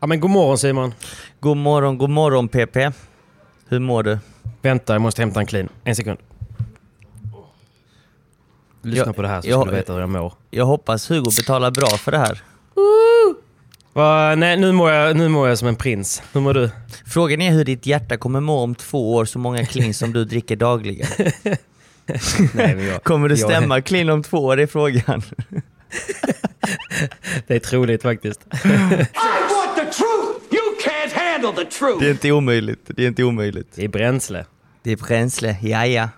Ja men god morgon Simon. God morgon, god morgon PP. Hur mår du? Vänta, jag måste hämta en clean. En sekund. Lyssna Jag- på det här så jag- ska du veta hur jag mår. Jag hoppas Hugo betalar bra för det här. Va, nej, nu mår, jag, nu mår jag som en prins. Hur mår du? Frågan är hur ditt hjärta kommer må om två år så många clean som du dricker dagligen. Nej, jag, Kommer du jag- stämma clean om två år är frågan. Det är troligt faktiskt. Det är inte omöjligt. Det är inte omöjligt. Det är bränsle. Det är bränsle, ja ja.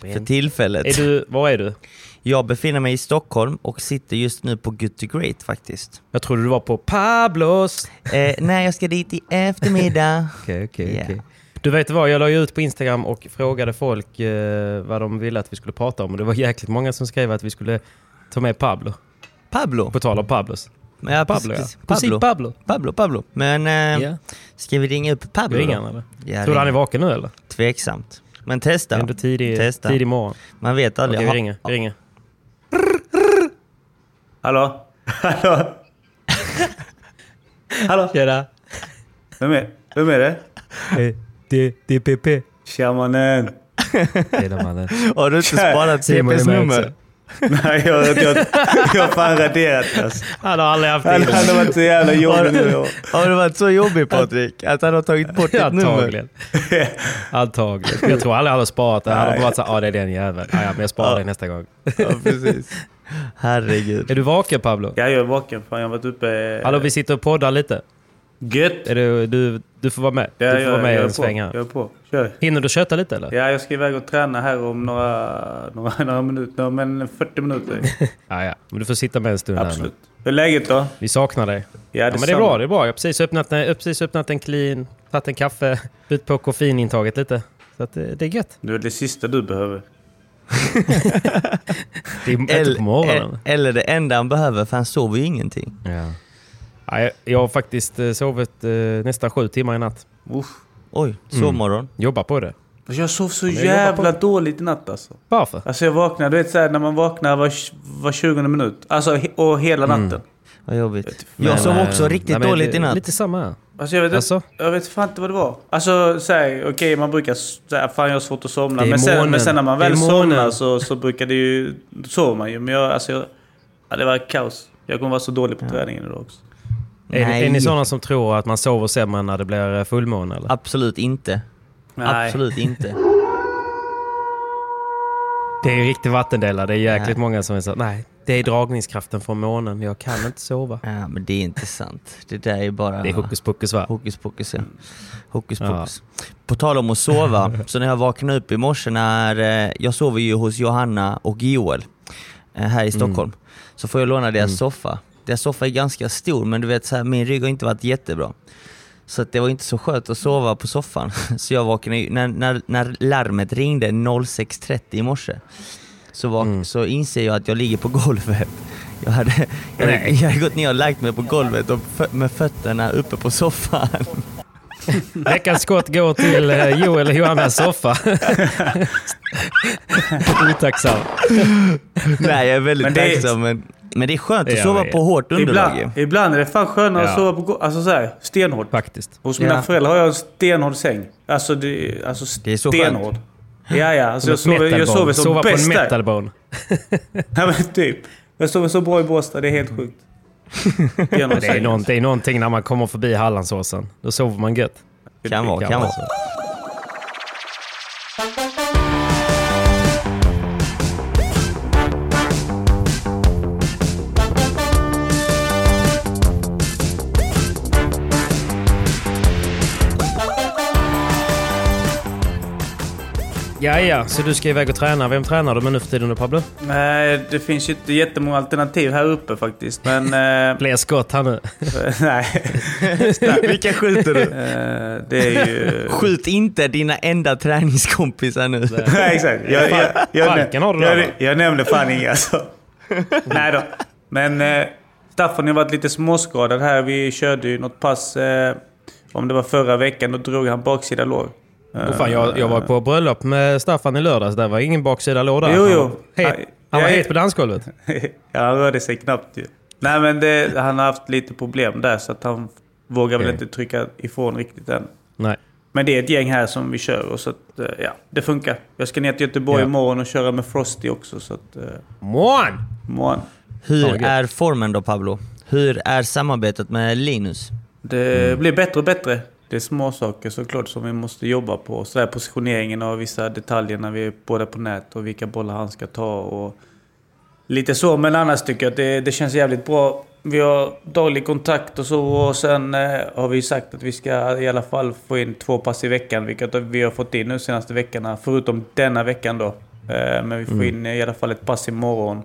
För tillfället. Är du, var är du? Jag befinner mig i Stockholm och sitter just nu på Good to Great faktiskt. Jag trodde du var på Pablos. Eh, nej, jag ska dit i eftermiddag. Okej, okej, Ja. okej. Du vet vad, jag la ju ut på Instagram och frågade folk eh, vad de ville att vi skulle prata om. Och det var jäkligt många som skrev att vi skulle ta med Pablo. Pablo. På tal om Pablos. Ja, Pablo ja. precis. Musik Pablo. Pablo. Pablo, Pablo. Men eh, Ja. ska vi ringa upp Pablo han eller? Ja, Tror du han är ring. vaken nu eller? Tveksamt. Men Det är testa. ändå tidig, Testa. tidig morgon. Man vet aldrig. Okej, vi ringer. Vi ringer. Hallå? Hallå? Hallå? Tjena. Vem är, vem är det? Det, det är PP. Tja mannen. Tjena mannen. Har du inte sparat CP's nummer? Nej, jag, jag, jag, jag har fan raderat alltså. Han har aldrig haft Han, han har varit så jävla jobbig nu. Har det varit så jobbigt Patrik? Att han har tagit bort ditt nummer? Antagligen. Jag tror aldrig han har sparat det. Han har bara varit såhär, ja det är den jäveln. Ja, ja, men jag sparar det nästa gång. Ja, precis. Herregud. Är du vaken Pablo? Ja, jag är vaken. Fan, jag har varit uppe... Hallå, vi sitter och poddar lite. Gött! Är du, du, du får vara med. Ja, Du får jag, vara med jag är en på. sväng här. Jag är på. Kör. Hinner du köta lite eller? Ja, jag ska iväg och träna här om några, några, några minuter. Men 40 minuter. Ja, ja. Men du får sitta med en stund här Absolut. nu. Hur är läget då? Vi saknar dig. Ja, Ja, men det är bra, det är bra. Jag har precis öppnat, en- jag har precis öppnat en clean, tagit en kaffe, ut på koffeinintaget lite. Så att det, det är gött. Det är det sista du behöver. Det är inte på morgonen. Eller, eller det enda han behöver, för han sover ju ingenting. Ja. Ja, jag, jag har faktiskt eh, sovit eh, nästan sju timmar i natt. Uff. Oj, sovmorgon. Jobbar på det. Jag sov så jag jävla dåligt i natt alltså. Varför? Alltså jag vaknade, du vet såhär när man vaknar var, var 20 minut. Alltså och hela natten. Vad jobbigt. Men, Jag sov eh, också riktigt nej, men dåligt i natt. Lite samma här. Alltså jag vet, Alltså? inte, jag vet fan inte vad det var. Alltså okej man brukar säga fan jag har svårt att somna. Men sen, men sen när man väl somnar så, så brukar det ju, då sover man ju. Men jag, alltså jag, ja, det var kaos. Jag kommer vara så dålig på träningen idag också. Är, Nej. är ni sådana som tror att man sover sämre när det blir eh, fullmåne eller? Absolut inte. Nej. Absolut inte. Det är ju riktig vattendelare. Det är jäkligt Nej. många som är så nej, det är dragningskraften från månen. Jag kan inte sova. Ja, men det är inte sant. Det där är bara... Det är hokus pokus va? Hokus pokus, ja. Hokus pokus. På tal om att sova, så när jag vaknade upp i morse när... Eh, jag sover ju hos Johanna och Joel eh, här i Stockholm. Så får jag låna deras soffa. Deras soffa är ganska stor, men du vet, så här, min rygg har inte varit jättebra. Så att det var inte så skönt att sova på soffan. Så jag vaknade ju, när, när, när larmet ringde 06.30 i morse så, vak, så inser jag att jag ligger på golvet Jag hade, jag, hade, jag hade gått ner och lagt mig på golvet och fö- med fötterna uppe på soffan. Veckans skott går till eh, Joel och Johannas soffa. Otacksam. Nej, jag är väldigt Men det är- tacksam. Men, men det är skönt att Jag sova på hårt underlag. ju. Ibland, ibland är det fan skönare att Ja. sova på Alltså så här, stenhårt. Faktiskt. Hos mina Ja. föräldrar har jag en stenhård säng. Alltså, det, alltså Det är så stenhård. Ja, ja. Alltså, jag, sover, jag sover som Sova på en bäst metalbone. Ja, men typ. Jag sover så bra i Båstad, det är helt sjukt. Det är, någon, det är någonting när man kommer förbi Hallandsåsen. Då sover man gött. Kan vara, kan vara. Ja, ja, så du ska iväg och träna. Vem tränar du med nu för tiden då Pablo? Nej, det finns ju inte jättemånga alternativ här uppe faktiskt. Men... eh, Fler skott här nu. nej. Vilka skjuter du? Eh, det är ju... Skjut inte dina enda träningskompisar nu. Nej, exakt. Jag, jag, jag, Falken har du där, jag, va? jag nämnde fan inga alltså. Nej då. Men eh, Staffan har varit lite småskadad här. Vi körde ju något pass, eh, om det var förra veckan, då drog han baksida lår. Oh, fan, jag, jag var på bröllop med Staffan i lördags. Där var ingen baksida lår där. Jo, Han jo. han var het på dansgolvet. ja, han rörde sig knappt ju. Nej, men det, han har haft lite problem där så att han vågar väl Okej. inte trycka ifrån riktigt än. Nej. Men det är ett gäng här som vi kör och så att, eh, ja, det funkar. Jag ska ner till Göteborg Ja. imorgon och köra med Frosty också så att... Eh, Mån! imorgon. Hur är formen då Pablo? Hur är samarbetet med Linus? Det Mm. blir bättre och bättre. Det är små saker såklart som vi måste jobba på. Så positioneringen av vissa detaljer när vi är båda på nät och vilka bollar han ska ta och lite så. Men annars tycker jag att det, det känns jävligt bra. Vi har daglig kontakt och så och sen eh, har vi sagt att vi ska i alla fall få in två pass i veckan. Vilket vi har fått in nu senaste veckorna. Förutom denna veckan då. Eh, men vi får in i alla fall ett pass imorgon.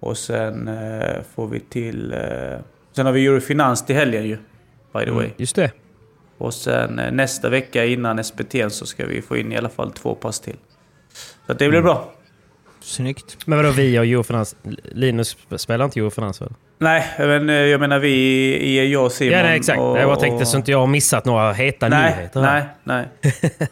Och sen eh, får vi till... Eh, sen har vi Eurofinans till helgen ju. By the way. Just det. Och sen eh, nästa vecka innan SPT så ska vi få in i alla fall två pass till. Så att det blir bra. Snyggt. Men vadå vi och Eurofinans? Linus spelar inte Eurofinans väl? Nej, men eh, jag menar vi i jag och Simon. Ja, nej, exakt. Och, Jag bara tänkte så inte jag har missat några heta Nej, nyheter här. nej,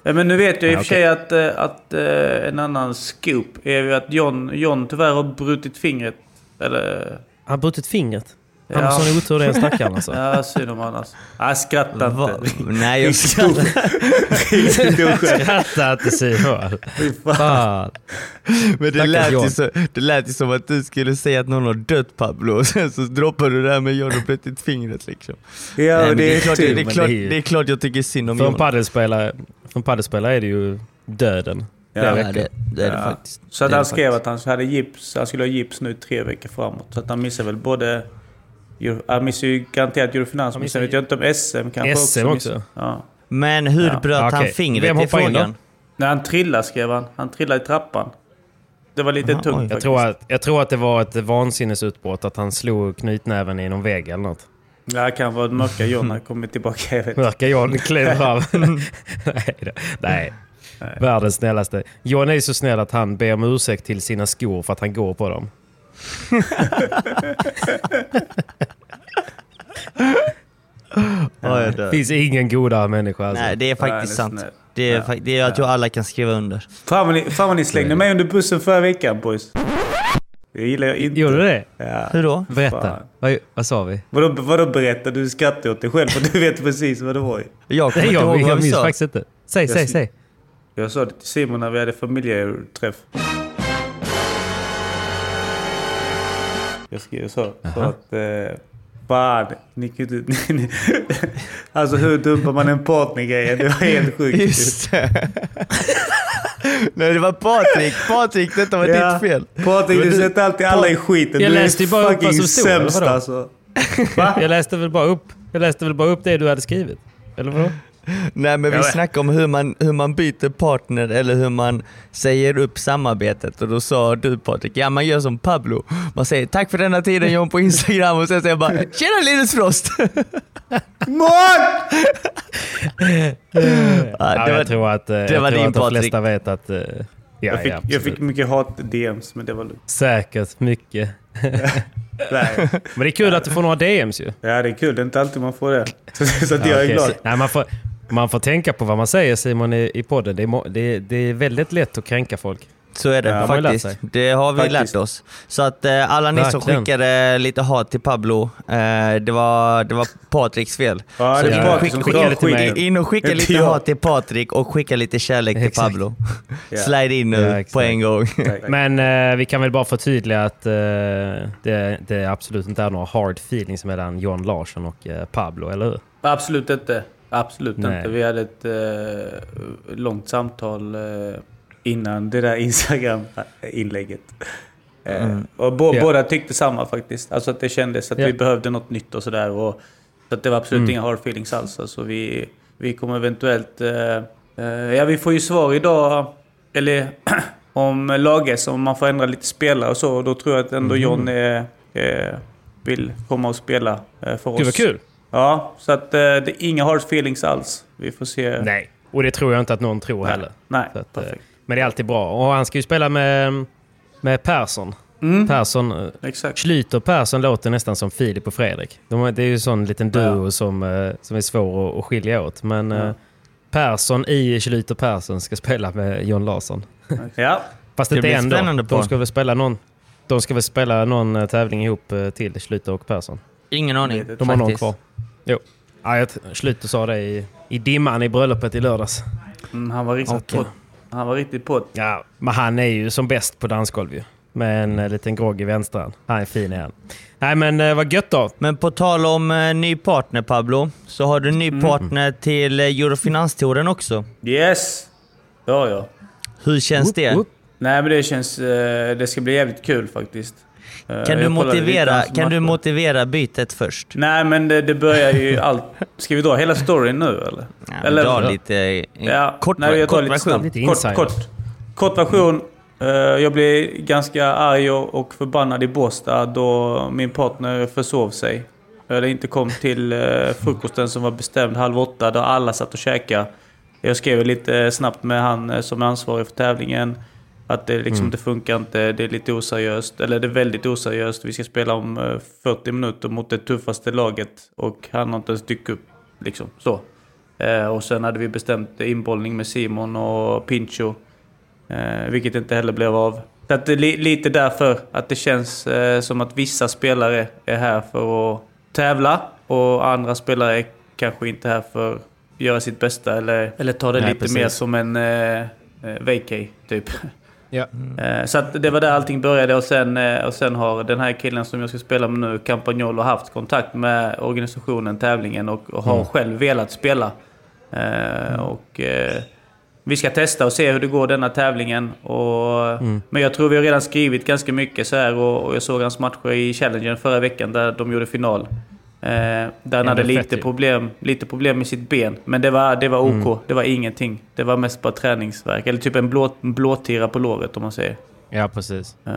nej. Men nu vet jag i och för sig att, eh, att en annan scoop är ju att John, John tyvärr har brutit fingret. Eller... Han har brutit fingret. Han Ja. har sån otur den stackaren alltså. Ja, synd om han alltså. Jag skrattar Va? inte. Nej, jag skrattar. Skratta inte Simon. Fan. Men det lät, ju så, det lät ju som att du skulle säga att någon har dött Pablo och sen så droppar du det här med John och brutit fingret liksom. Ja, Nej, men det är klart, det, är klart, det är ju- det är klart jag tycker synd om För en John. paddelspelare, för en paddelspelare är det ju döden. Ja, Ja, veckor. det, det är det Ja. faktiskt. Så att Det är han det skrev faktiskt. att han hade gips, han skulle ha gips nu tre veckor framåt. Så att han missar väl både... Han missar ju garanterat Eurofinans, men sen vet jag inte om SM kanske SM också. också. Ja. Men hur Ja. bröt han Okej. fingret? Vem Det då? frågan. När han trillade skrev han. Han trillade i trappan. Det var lite Aha, tungt oj. faktiskt. Jag tror, att, jag tror att det var ett vansinnesutbrott, att han slog knytnäven i någon vägg eller något. Det här kan vara mörka John har kommit tillbaka. Jag vet. Mörka John klev av. Nej, då. Nej. Världens snällaste. John är så snäll att han ber om ursäkt till sina skor för att han går på dem. Ja, jag dör. finns ingen godare människa alltså. Nej, det är faktiskt det sant. Det är, Ja. det är jag tror alla kan skriva under. Fan vad ni, fan vad ni slängde mig under bussen förra veckan boys. Det gillar jag inte. Gjorde du det? Ja. Hur då? Berätta. Vad, vad sa vi? Vadå, vadå berätta? Du skrattar åt dig själv för du vet precis vad det var. Jag kommer inte jag, ihåg jag vad vi minns sa. faktiskt inte. Säg, säg, säg. Jag sa det till Simon när vi hade familjeträff. Jag skrev så. så att... Eh, fan, ni kunde inte... ni- ni- alltså hur dumpar man en partner-grejen? Det var helt sjukt. Just det. Nej, det var Patrik. Patrik, detta var Ja. ditt fel. Patrik, du du- sätter alltid alla i skiten. Jag du läste ju bara upp vad fucking som stod, eller sämst alltså. Va? Jag läste väl bara upp, jag läste väl bara upp det du hade skrivit. Eller vadå? Nej men vi Ja, snackade om hur man, hur man byter partner eller hur man säger upp samarbetet och då sa du Patrik, ja man gör som Pablo. Man säger tack för denna tiden John på Instagram och sen säger jag bara tjena Linus Frost. Mål! ja, Ja, det jag var, tror att, eh, det jag var tror din att de Patrik. flesta vet att... eh, jag, fick, ja, jag fick mycket hat-DMs, men det var lugnt. Säkert mycket. Nej. Men det är kul att du får några DMs ju. Ja, det är kul. Det är inte alltid man får det. Så, så att jag är glad. så- Nej, man, får, man får tänka på vad man säger Simon i, i podden. Det är, det, det är väldigt lätt att kränka folk. Så är det Ja, faktiskt. Det har vi Faktiskt. lärt oss. Så att eh, alla ni som skickade lite hat till Pablo, eh, det, var, det var Patriks fel. Ja, Så det är in, som skicka, mig. in, och skicka lite hat till Patrik och skicka lite kärlek till. Pablo. Ja. Slide in nu Ja, på en gång. Men eh, vi kan väl bara förtydliga att eh, det, det absolut inte är några hard feelings mellan John Larsson och eh, Pablo, eller hur? Absolut inte. Absolut Nej. inte. Vi hade ett eh, långt samtal eh, innan det där Instagram-inlägget. Eh, och bo, Ja. Båda tyckte samma faktiskt. Alltså att det kändes att Ja. vi behövde något nytt och sådär. Så att det var absolut Mm. inga hard feelings alls. Alltså vi, vi kommer eventuellt... Eh, eh, ja, vi får ju svar idag. Eller om lages, om man får ändra lite spelare och så. Då tror jag att ändå Mhm. John eh, eh, vill komma och spela eh, för oss. Gud vad kul! Ja, så att eh, det är inga hard feelings alls. Vi får se. Nej, och det tror jag inte att någon tror heller. Nej, Så att, eh, perfekt. Men det är alltid bra. Och han ska ju spela med, med Persson. Mm. Persson, eh, Exakt. Schlyter och Persson låter nästan som Filip och Fredrik. De, det är ju en sån liten duo som, eh, som är svår att, att skilja åt. Men Ja. eh, Persson i Schlyter Persson ska spela med John Larsson. Ja, Fast Det inte än då. De ska väl spela någon, de ska väl spela någon tävling ihop till Schlyter och Persson. Ingen aning. De har någon kvar. Jo. Ja, jag Schlyter sa det i, i dimman i bröllopet i lördags. mm, han var riktigt Okej. på. Han var riktigt på. Ja, men han är ju som bäst på dansgolv ju. Med en eh, liten grogg i vänstran. Han är fin han. Nej men eh, vad gött då. Men på tal om eh, ny partner Pablo, så har du en ny Mm. partner till eh, Eurofinanstouren också. Yes! Ja, ja. Hur känns Whoop, det? whoop. Nej, men det känns... Eh, det ska bli jävligt kul faktiskt. Eh, Kan du, motivera, kan du motivera bytet först? Nej, men det, det börjar ju allt... Ska vi dra hela storyn nu eller? Ja, eller dra lite eh, Ja, kort, nej, jag kort lite version. Lite Kort, kort, kort version. Eh, jag blev ganska arg och förbannad i Båstad då min partner försov sig. Eller inte kom till frukosten som var bestämd halv åtta då alla satt och käkade. Jag skrev lite snabbt med han som är ansvarig för tävlingen. Att det liksom det funkar inte, det är lite oseriöst. Eller det är väldigt oseriöst. Vi ska spela om eh, 40 minuter mot det tuffaste laget. Och han har inte ens dykt upp. Liksom så. Eh, och sen hade vi bestämt inbollning med Simon och Pincho. Eh, vilket inte heller blev av. Så att det är li- lite därför att det känns eh, som att vissa spelare är här för att tävla. Och andra spelare är kanske inte här för att göra sitt bästa. Eller, eller ta det Nej, lite precis. mer som en eh, eh, vacay, typ. Ja. Eh, Så att det var där allting började och sen, eh, och sen har den här killen som jag ska spela med nu, Campagnolo, haft kontakt med organisationen, tävlingen och, och har själv velat spela. Eh, Och eh, vi ska testa och se hur det går denna tävlingen. Och, Men jag tror vi har redan skrivit ganska mycket så här och, och jag såg hans matcher i Challengen förra veckan där de gjorde final. Eh, där han hade lite problem, lite problem med sitt ben. Men det var, det var OK. Det var ingenting. Det var mest bara träningsverk. Eller typ en, blå, blåtira på låret om man säger. ja, precis. Eh,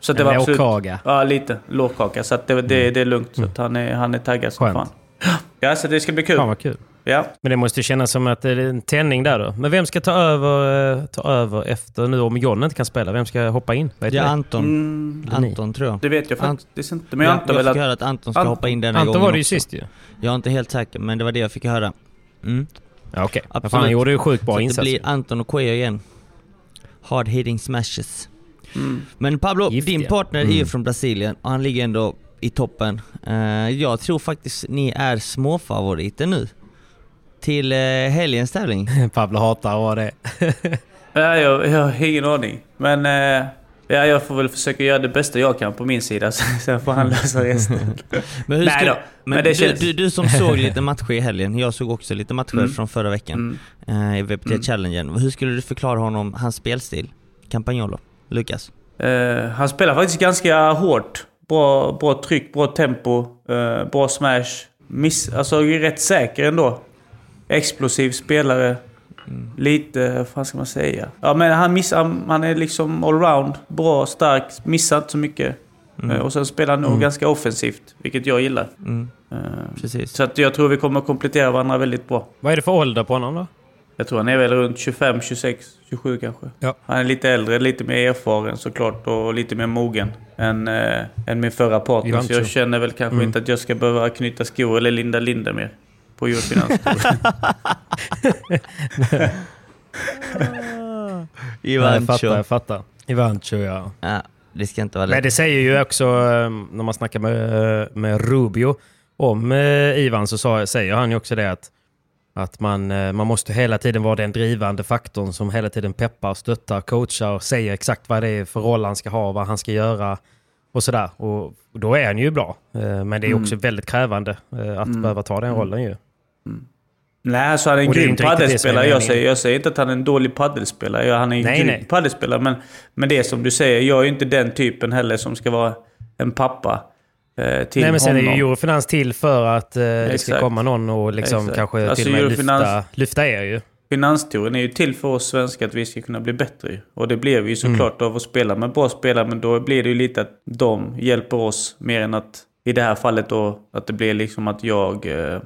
Så det En var absolut... lårkaka. Ja, lite. Lårkaka. Så att det, det, det är lugnt. Så att han, är, han är taggad som Skönt. fan. Ja, så det ska bli kul. Fan vad kul. Ja. Men det måste kännas som att det är en tändning där då. Men vem ska ta över, eh, ta över efter nu om John inte kan spela? Vem ska hoppa in? Vet Ja? Anton. Mm, Anton tror jag. det vet jag Ant- faktiskt inte. Men jag Ja, antar jag väl fick att... höra att Anton ska Ant- hoppa in denna Anton gången var det ju också. sist ju. Jag är inte helt säker, men det var det jag fick höra. Mm. Ja, okej. Fan, han gjorde ju sjukt bra att det blir. Anton och Queo igen. Hard hitting smashes. Mm. Men Pablo, Giftiga. din partner är ju Mm. från Brasilien och han ligger ändå i toppen. Eh, jag tror faktiskt ni är småfavoriter nu. Till uh, helgens tävling. Pablo hatar vad det är. Ja, jag, jag har ingen aning. Men... eh, Ja, jag får väl försöka göra det bästa jag kan på min sida. Sen får han lösa resten. Men, Nej då, men, men det du, känns- du, du som såg lite matcher i helgen, jag såg också lite matcher Mm. från förra veckan Mm. eh, i VPT Mm. Challengen. Hur skulle du förklara honom, hans spelstil? Campagnolo? Lukas? Eh, han spelar faktiskt ganska hårt. Bra, bra tryck, bra tempo, eh, bra smash. Miss, alltså rätt säker ändå. Explosiv spelare. Lite, vad ska man säga? Ja men han missar, han är liksom allround. Bra, stark, missar inte så mycket. Eh, och sen spelar han nog ganska offensivt, vilket jag gillar. Mm, Eh, precis. så att jag tror vi kommer att komplettera varandra väldigt bra. Vad är det för ålder på honom då? Jag tror han är väl runt 25, 26, 27 kanske. Ja. Han är lite äldre, lite mer erfaren såklart och lite mer mogen än, äh, än min förra partner. Så jag känner väl kanske Mm. inte att jag ska behöva knyta skor eller linda linda mer på Eurofinans. Jag fattar, jag fattar. Ivancho, ja. Ja, det ska inte vara Men lätt. det säger ju också, eh, när man snackar med, eh, med Rubio om eh, Ivan, så sa, säger han ju också det att, att man, man måste hela tiden vara den drivande faktorn som hela tiden peppar, stöttar, coachar och säger exakt vad det är för roll han ska ha, vad han ska göra och sådär. Och då är han ju bra. Men det är också väldigt krävande att behöva ta den rollen ju. Nej, alltså han är en grym paddelspelare. Jag meningen. säger, jag säger inte att han är en dålig paddelspelare. Ja, Han är en Nej, grym nej. paddelspelare. Men, men det är som du säger, jag är inte den typen heller som ska vara en pappa eh, till Nej men sen är ju Eurofinans till för att eh, det ska komma någon och liksom Exakt. kanske Alltså, till och med lyfta, lyfta er ju. Finanstouren är ju till för oss svenskar att vi ska kunna bli bättre. Och det blev vi ju såklart Mm. av att spela med bra spelare. Men då blir det ju lite att de hjälper oss mer än att i det här fallet då att det blir liksom att jag eh,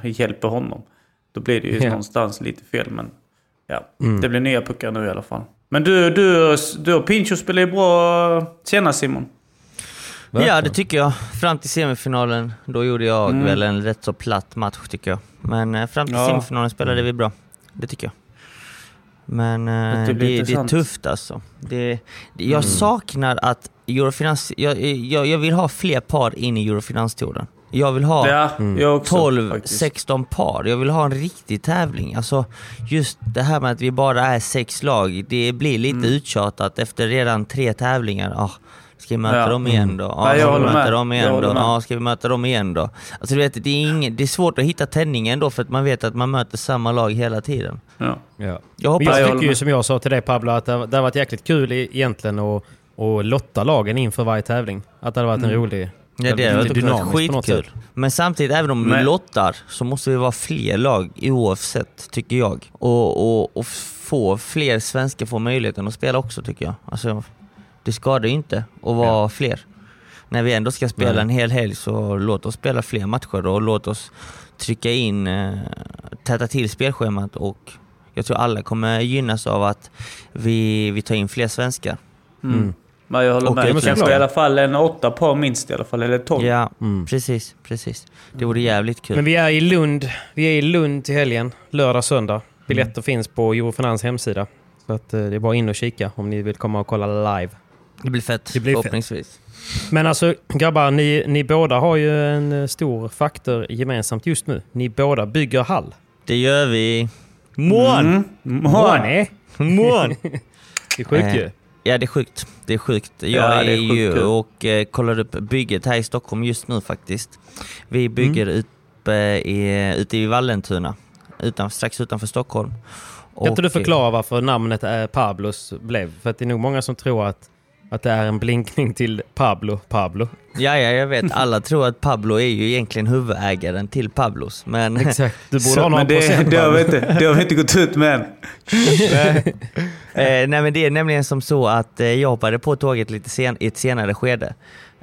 hjälper honom. Då blir det ju Ja. någonstans lite fel. Men ja, Mm. det blir nya puckar nu i alla fall. Men du, du, du och Pincho spelar ju bra senast Simon. Ja, det tycker jag. Fram till semifinalen, då gjorde jag Mm. väl en rätt så platt match tycker jag. Men eh, fram till Ja. semifinalen spelade vi bra. Det tycker jag. Men eh, Det det, det, är tufft alltså. Det, det, Mm. jag saknar att Eurofinans... Jag, jag, jag vill ha fler par in i Eurofinanstouren. Jag vill ha Ja, jag också 12, faktiskt. 16 par. Jag vill ha en riktig tävling. Alltså, just det här med att vi bara är sex lag, det blir lite Mm. uttjatat efter redan tre tävlingar. Ah, ska vi möta Ja. dem igen då? Ja, Ah, jag ska vi möta dem igen då? Ah, ska vi möta dem igen då? Alltså, du vet, det, är ingen, det är svårt att hitta tändningen då för att man vet att man möter samma lag hela tiden. Ja. Ja. Jag Men hoppas... jag jag tycker ju som jag sa till dig Pablo att det, det har varit jäkligt kul i- egentligen att, att lotta lagen inför varje tävling. Att det hade varit en rolig... Ja, det har varit dynamiskt på något skitkul. sätt. Men samtidigt, även om vi lottar, så måste vi vara fler lag oavsett, tycker jag. Och, och, och få fler svenskar få möjligheten att spela också, tycker jag. Alltså, det skadar ju inte att vara fler. När vi ändå ska spela Nej. en hel helg, så låt oss spela fler matcher och låt oss trycka in, eh, täta till spelschemat och jag tror alla kommer gynnas av att vi, vi tar in fler svenskar. Mm. Men jag håller Och med. det såklart. i alla fall en åtta par minst i alla fall. Eller tolv. Ja, Mm. precis, precis. Det vore jävligt kul. Men vi är i Lund. Vi är i Lund till helgen. Lördag, söndag. Biljetter Mm. finns på Eurofinans hemsida. Så att, eh, det är bara in och kika om ni vill komma och kolla live. Det blir fett, Det blir fett. förhoppningsvis. Men alltså grabbar, ni, ni båda har ju en eh, stor faktor gemensamt just nu. Ni båda bygger hall. Det gör vi. Mån! Mm. Måne! Mån! Det är sjukt Eh, ju. Ja, det är sjukt. Det är sjukt. Jag Ja, är är, sjukt ju och eh, kollar upp bygget här i Stockholm just nu faktiskt. Vi bygger Mm. uppe i, ute i Vallentuna, utan, strax utanför Stockholm. Kan inte du förklara varför namnet är Pablos blev? För att det är nog många som tror att, att det är en blinkning till Pablo Pablo. Ja, ja, jag vet. Alla tror att Pablo är ju egentligen huvudägaren till Pablos. Men Exakt. Du borde Så, ha några men det, procent. det, har vi inte, det har vi inte gått ut med än. Eh, nej men det är nämligen som så att eh, jag hoppade på tåget lite sen, i ett senare skede.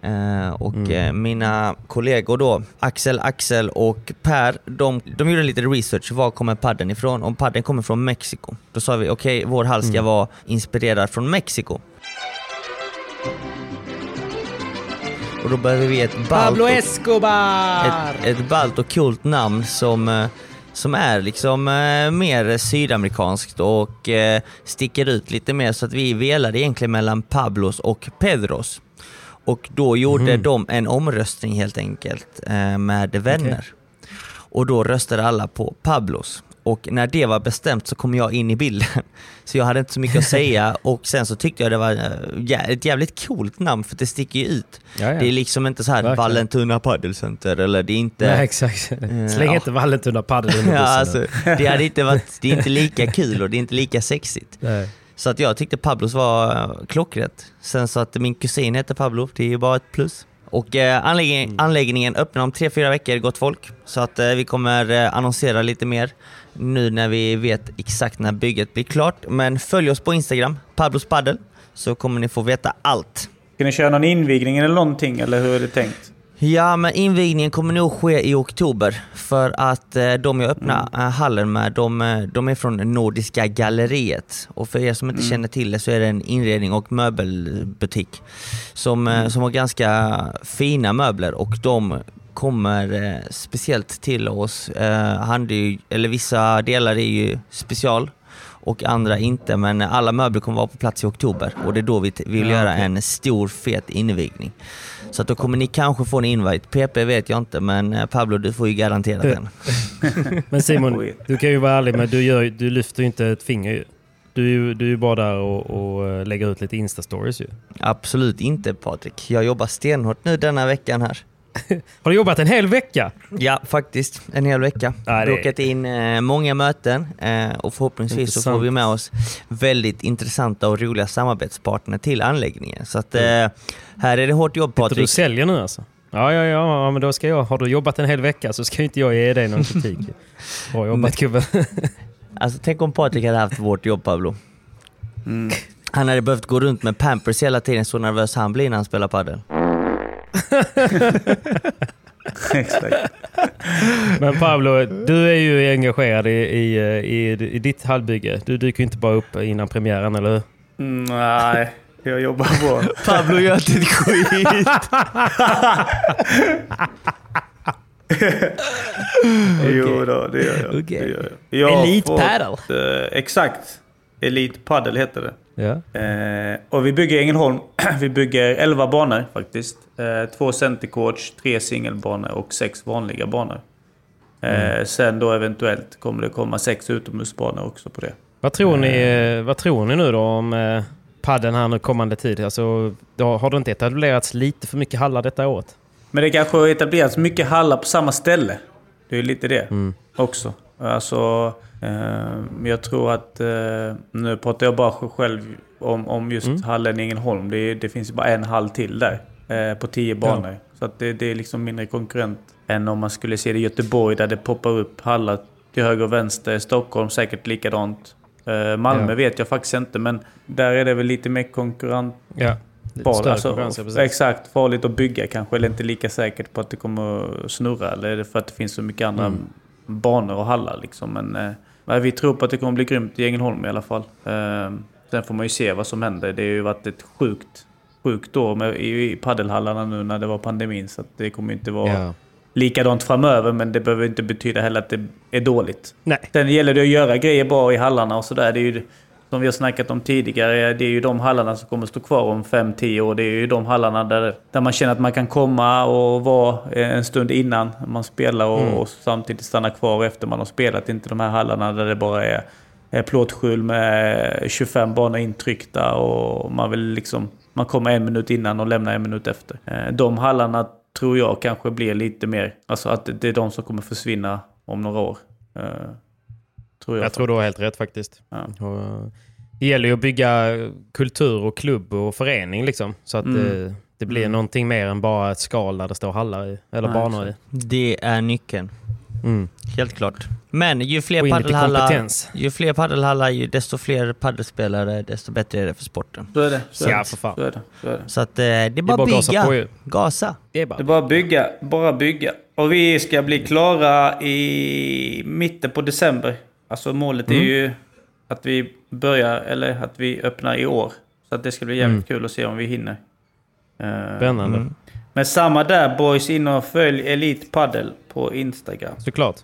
Eh, och Mm. eh, mina kollegor då, Axel, Axel och Per, de, de gjorde lite research. Var kommer padden ifrån? Om padden kommer från Mexiko. Då sa vi okej, vår hall Mm. ska vara inspirerad från Mexiko. Och då behöver vi ett ballt Pablo och- Escobar! ett, ett ballt och coolt namn som, eh, som är liksom eh, mer sydamerikanskt och eh, sticker ut lite mer så att vi velade egentligen mellan Pablos och Pedros. Och då gjorde Mhm. de en omröstning helt enkelt med vänner. Och då röstade alla på Pablos. Och när det var bestämt så kom jag in i bilden. Så jag hade inte så mycket att säga och sen så tyckte jag det var eh, ett jävligt coolt namn för det sticker ju ut. Ja, ja. Det är liksom inte så här Verkligen. Vallentuna Paddelcenter eller det är inte... Nej, exakt. Släng ja. inte Vallentuna padel ja, alltså, det hade inte varit, det är inte lika kul och det är inte lika sexigt. Nej. Så att jag tyckte Pablos var eh, klockrätt. Sen så att min kusin heter Pablo, det är ju bara ett plus. Och eh, anläggningen, Mm. anläggningen öppnar om tre fyra veckor, gott folk. Så att eh, vi kommer eh, annonsera lite mer nu när vi vet exakt när bygget blir klart. Men följ oss på Instagram, Pablos Paddel, så kommer ni få veta allt. Ska ni köra någon invigning eller någonting? Eller hur är det tänkt? Ja, men invigningen kommer nog ske i oktober. För att eh, de jag öppnar Mm. eh, hallen med, de, eh, de är från Nordiska galleriet. Och för er som inte Mm. känner till det så är det en inredning och möbelbutik som, Mm. som har ganska fina möbler och de kommer eh, speciellt till oss. Eh, hand är ju, eller vissa delar är ju special och andra inte, men alla möbler kommer vara på plats i oktober och det är då vi vill Ja, göra okej. en stor fet invigning. Så att då kommer ni kanske få en invite. PP vet jag inte, men eh, Pablo du får ju garanterat en. Men Simon, du kan ju vara ärlig med du, gör, du lyfter ju inte ett finger ju. Du, är ju- du är ju bara där och, och eh, lägger ut lite Insta-stories ju. Absolut inte Patrik. Jag jobbar stenhårt nu denna veckan här. Har du jobbat en hel vecka? Ja, faktiskt. En hel vecka. Ja, det- Bokat in eh, många möten eh, och förhoppningsvis så får vi med oss väldigt intressanta och roliga samarbetspartner till anläggningen. Så att eh, här är det hårt jobb du Patrik. och säljer nu alltså? Ja, ja, ja, ja, men då ska jag. Har du jobbat en hel vecka så ska inte jag ge dig någon kritik. Bra jobbat gubben. Alltså tänk om Patrik hade haft vårt jobb Pablo. Mm. Han hade behövt gå runt med Pampers hela tiden, så nervös han blir när han spelar padel. Exakt. Men Pablo, du är ju engagerad i, i, i, i ditt hallbygge. Du dyker inte bara upp innan premiären, eller hur? Nej, jag jobbar på. Pablo gör inte ett skit! Jo då, det gör jag. Det gör jag. jag Elite fått, eh, exakt. Elite paddle heter det. Ja. Eh, och vi bygger i Ängelholm. vi bygger 11 banor faktiskt. Eh, två centercourts, tre singelbanor och sex vanliga banor. Eh, Sen då eventuellt kommer det komma sex utomhusbanor också på det. Vad, tror ni, eh, vad tror ni nu då om eh, padden här nu kommande tid? Alltså, har det inte etablerats lite för mycket hallar detta året? Men det kanske har etablerats mycket hallar på samma ställe. Det är lite det också. Alltså, eh, jag tror att... Eh, nu pratar jag bara själv om, om just hallen i Ängelholm. Det, det finns bara en hall till där. Eh, på tio banor. Så att det, det är liksom mindre konkurrent än om man skulle se det i Göteborg där det poppar upp hallar till höger och vänster. Stockholm säkert likadant. Malmö Ja. vet jag faktiskt inte men där är det väl lite mer konkurrent Ja. Större alltså, ja, exakt, farligt att bygga kanske, eller inte lika säkert på att det kommer att snurra. Eller är det för att det finns så mycket andra Mm. banor och hallar liksom. Men nej, vi tror på att det kommer bli grymt i Ängelholm i alla fall. Eh, sen får man ju se vad som händer. Det har ju varit ett sjukt, sjukt år med, i, i paddelhallarna nu när det var pandemin. Så att det kommer inte vara Ja. likadant framöver, men det behöver inte betyda heller att det är dåligt. Nej. Sen gäller det att göra grejer bra i hallarna och sådär. Det är ju, som vi har snackat om tidigare, det är ju de hallarna som kommer stå kvar om 5-10 år. Det är ju de hallarna där, där man känner att man kan komma och vara en stund innan man spelar och, Mm. och samtidigt stanna kvar efter man har spelat. Inte de här hallarna där det bara är, plåtskjul med 25 banor intryckta och man vill liksom... Man kommer en minut innan och lämnar en minut efter. Eh, De hallarna tror jag kanske blir lite mer... Alltså att det är de som kommer försvinna om några år. Tror jag. Jag tror du har helt rätt faktiskt. Ja. Och, det gäller ju att bygga kultur och klubb och förening liksom. Så att Mm. eh, det blir någonting mer än bara ett skal där det står hallar i. Eller Nej, banor i. Det är nyckeln. Mm. Helt klart. Men ju fler paddelhallar, ju fler paddelhallar, desto fler paddelspelare, desto bättre är det för sporten. Så är det. Så är Ja, det. för fan. Så är det. Så är det. Så att eh, det är Det är bara bara att gasa bygga. på ju. Gasa. Det är Det är bara... bara att bygga. Bara bygga. Och vi ska bli klara i mitten på december. Alltså målet Mm. är ju att vi börjar, eller att vi öppnar i år. Så att det ska bli jävligt Mm. kul att se om vi hinner. Eh, Spännande. Mm. Men samma där boys, in och följ Elite Paddle på Instagram. Såklart.